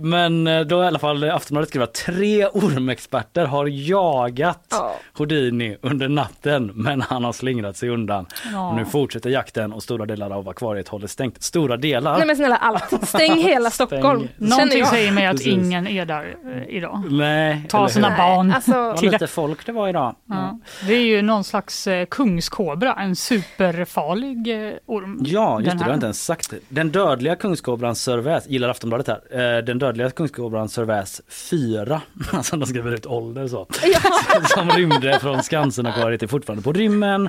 men då i alla fall Aftonbladet skriver att tre ormexperter har jagat Ja. Houdini under natten men han har slingrat sig undan. Och nu fortsätter jakten och stora delar av akvariet håller stängt. Stora delar? nej men snälla allt. Stäng hela Stockholm. känner Någonting säger mig att Precis. ingen är där eh, idag. Nej. Ta sina hur? barn alltså- Vad till lite folk det var idag. Ja. Det är ju någon slags eh, kungskobra, en superfarlig eh, orm. Ja, just det, du har inte ens sagt det. Den dödliga kungskobran Sörväs, gillar Aftonbladet här, eh, den dödliga kungskobran Sörväs 4, alltså de skriver ut ålder så, som rymde från Skansen-akvariet är fortfarande på rymmen.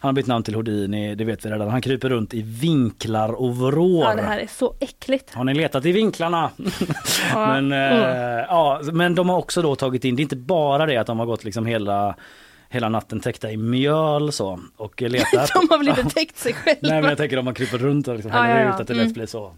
Han har bytt namn till Houdini, det vet vi redan. Han kryper runt i vinklar och vrår. Ja, det här är så äckligt. Har ni letat i vinklarna? men, eh, ja, men de har också då tagit in, det är inte bara det att de har gått liksom hela hela natten täckta i mjöl så och letat. De har väl inte täckt sig själva. Nej men jag tänker om man kryper runt och liksom Ja, häller ja, ja. ut att det Mm. lätt blir så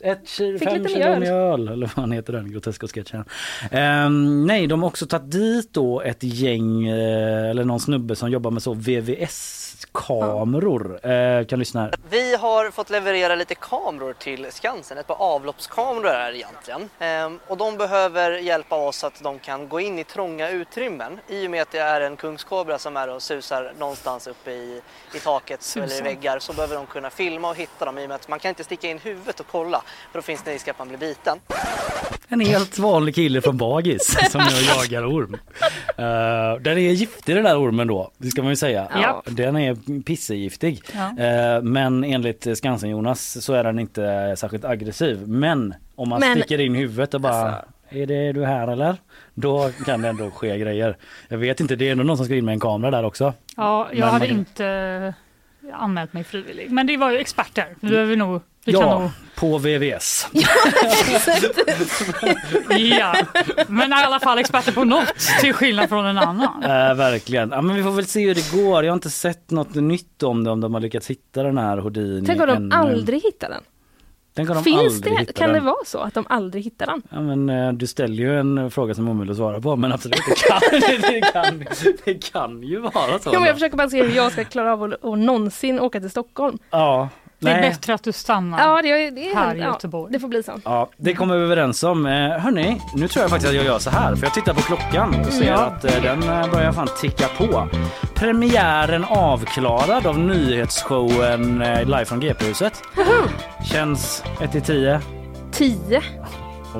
ett kilo, Fick fem kilo mjöl. mjöl. Eller vad han heter den groteska-sketchen. Ehm, nej, de har också tagit dit då ett gäng eh, eller någon snubbe som jobbar med så VVS-kameror. Eh, kan lyssna här. Vi har fått leverera lite kameror till Skansen, ett par avloppskameror är det egentligen. Ehm, och de behöver hjälpa oss så att de kan gå in i trånga utrymmen. I och med att det är en kungskobra som är och susar någonstans uppe i, i taket Susar. eller i väggar så behöver de kunna filma och hitta dem i och med att man kan inte sticka in huvudet och kolla för då finns det risk att man blir biten. En helt vanlig kille från Bagis som nu jagar orm. Uh, den är giftig den där ormen då, det ska man ju säga. Ja. Den är pissegiftig. Ja. Eh, men enligt Skansen-Jonas så är den inte särskilt aggressiv. Men om man Men- sticker in huvudet och bara är det du här eller? Då kan det ändå ske grejer. Jag vet inte, det är ändå någon som ska in med en kamera där också. Ja, jag Men hade man- inte anmält mig frivillig. Men det var ju experter. Vi behöver nog... Vi kan Ja, nog på VVS. ja. Men i alla fall experter på något till skillnad från en annan. Eh, verkligen. Ja, men vi får väl se hur det går. Jag har inte sett något nytt om det, om de har lyckats hitta den här Houdini. Tänk om de ännu. aldrig hittar den. Tänk om de Finns det? hittar Kan den. det vara så att de aldrig hittar den? Ja, men, eh, du ställer ju en fråga som är omöjlig att svara på men absolut det kan, det kan, det kan ju vara så. Ja, men jag försöker bara se hur jag ska klara av att, att någonsin åka till Stockholm. Ja, Det är nej. bättre att du stannar Ja, det, det är här i ja, Göteborg. Det får bli så. Ja, det kommer vi överens om. Eh, hörni, nu tror jag faktiskt att jag gör så här för jag tittar på klockan och ser Ja. att eh, den eh, börjar fan ticka på. Premiären avklarad av nyhetsshowen eh, live från GP-huset. Känns 1 till 10. 10.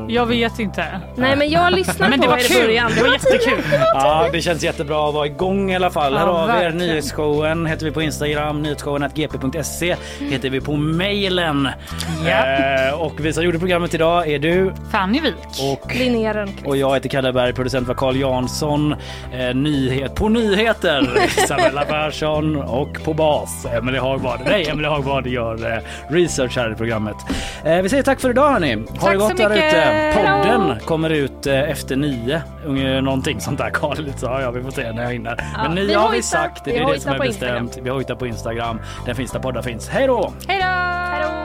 Jag vet inte. Nej, men jag lyssnade Men på det var er i kul. början. Det var jättekul. Ja, det känns jättebra att vara igång i alla fall. Har vi er verkligen. nyhetsshowen. Heter vi på Instagram, nyhetsshowen.gp.se. Heter vi på mailen. Ja. Eh, och vi som gjorde programmet idag är du Fanny Wik. och Linnea Rönnqvist. och jag heter Kalle Berg, producent var Carl Jansson. Eh, nyhet på nyheter, Isabella Persson och på bas, Emelie Hagbard. Nej, Emelie Hagbard gör eh, research här i programmet. Eh, vi säger tack för idag hörni. Ha det Tack så gott där mycket. Ute. Podden kommer ut eh, efter nio, någonting sånt där. Lite sa ja, vi får se när jag hinner. Ja, Men vi nio har vi sagt, det Vi är det som är bestämt. Instagram. Vi hojtar på Instagram. Den finns där poddar finns. Hej då! Hej då!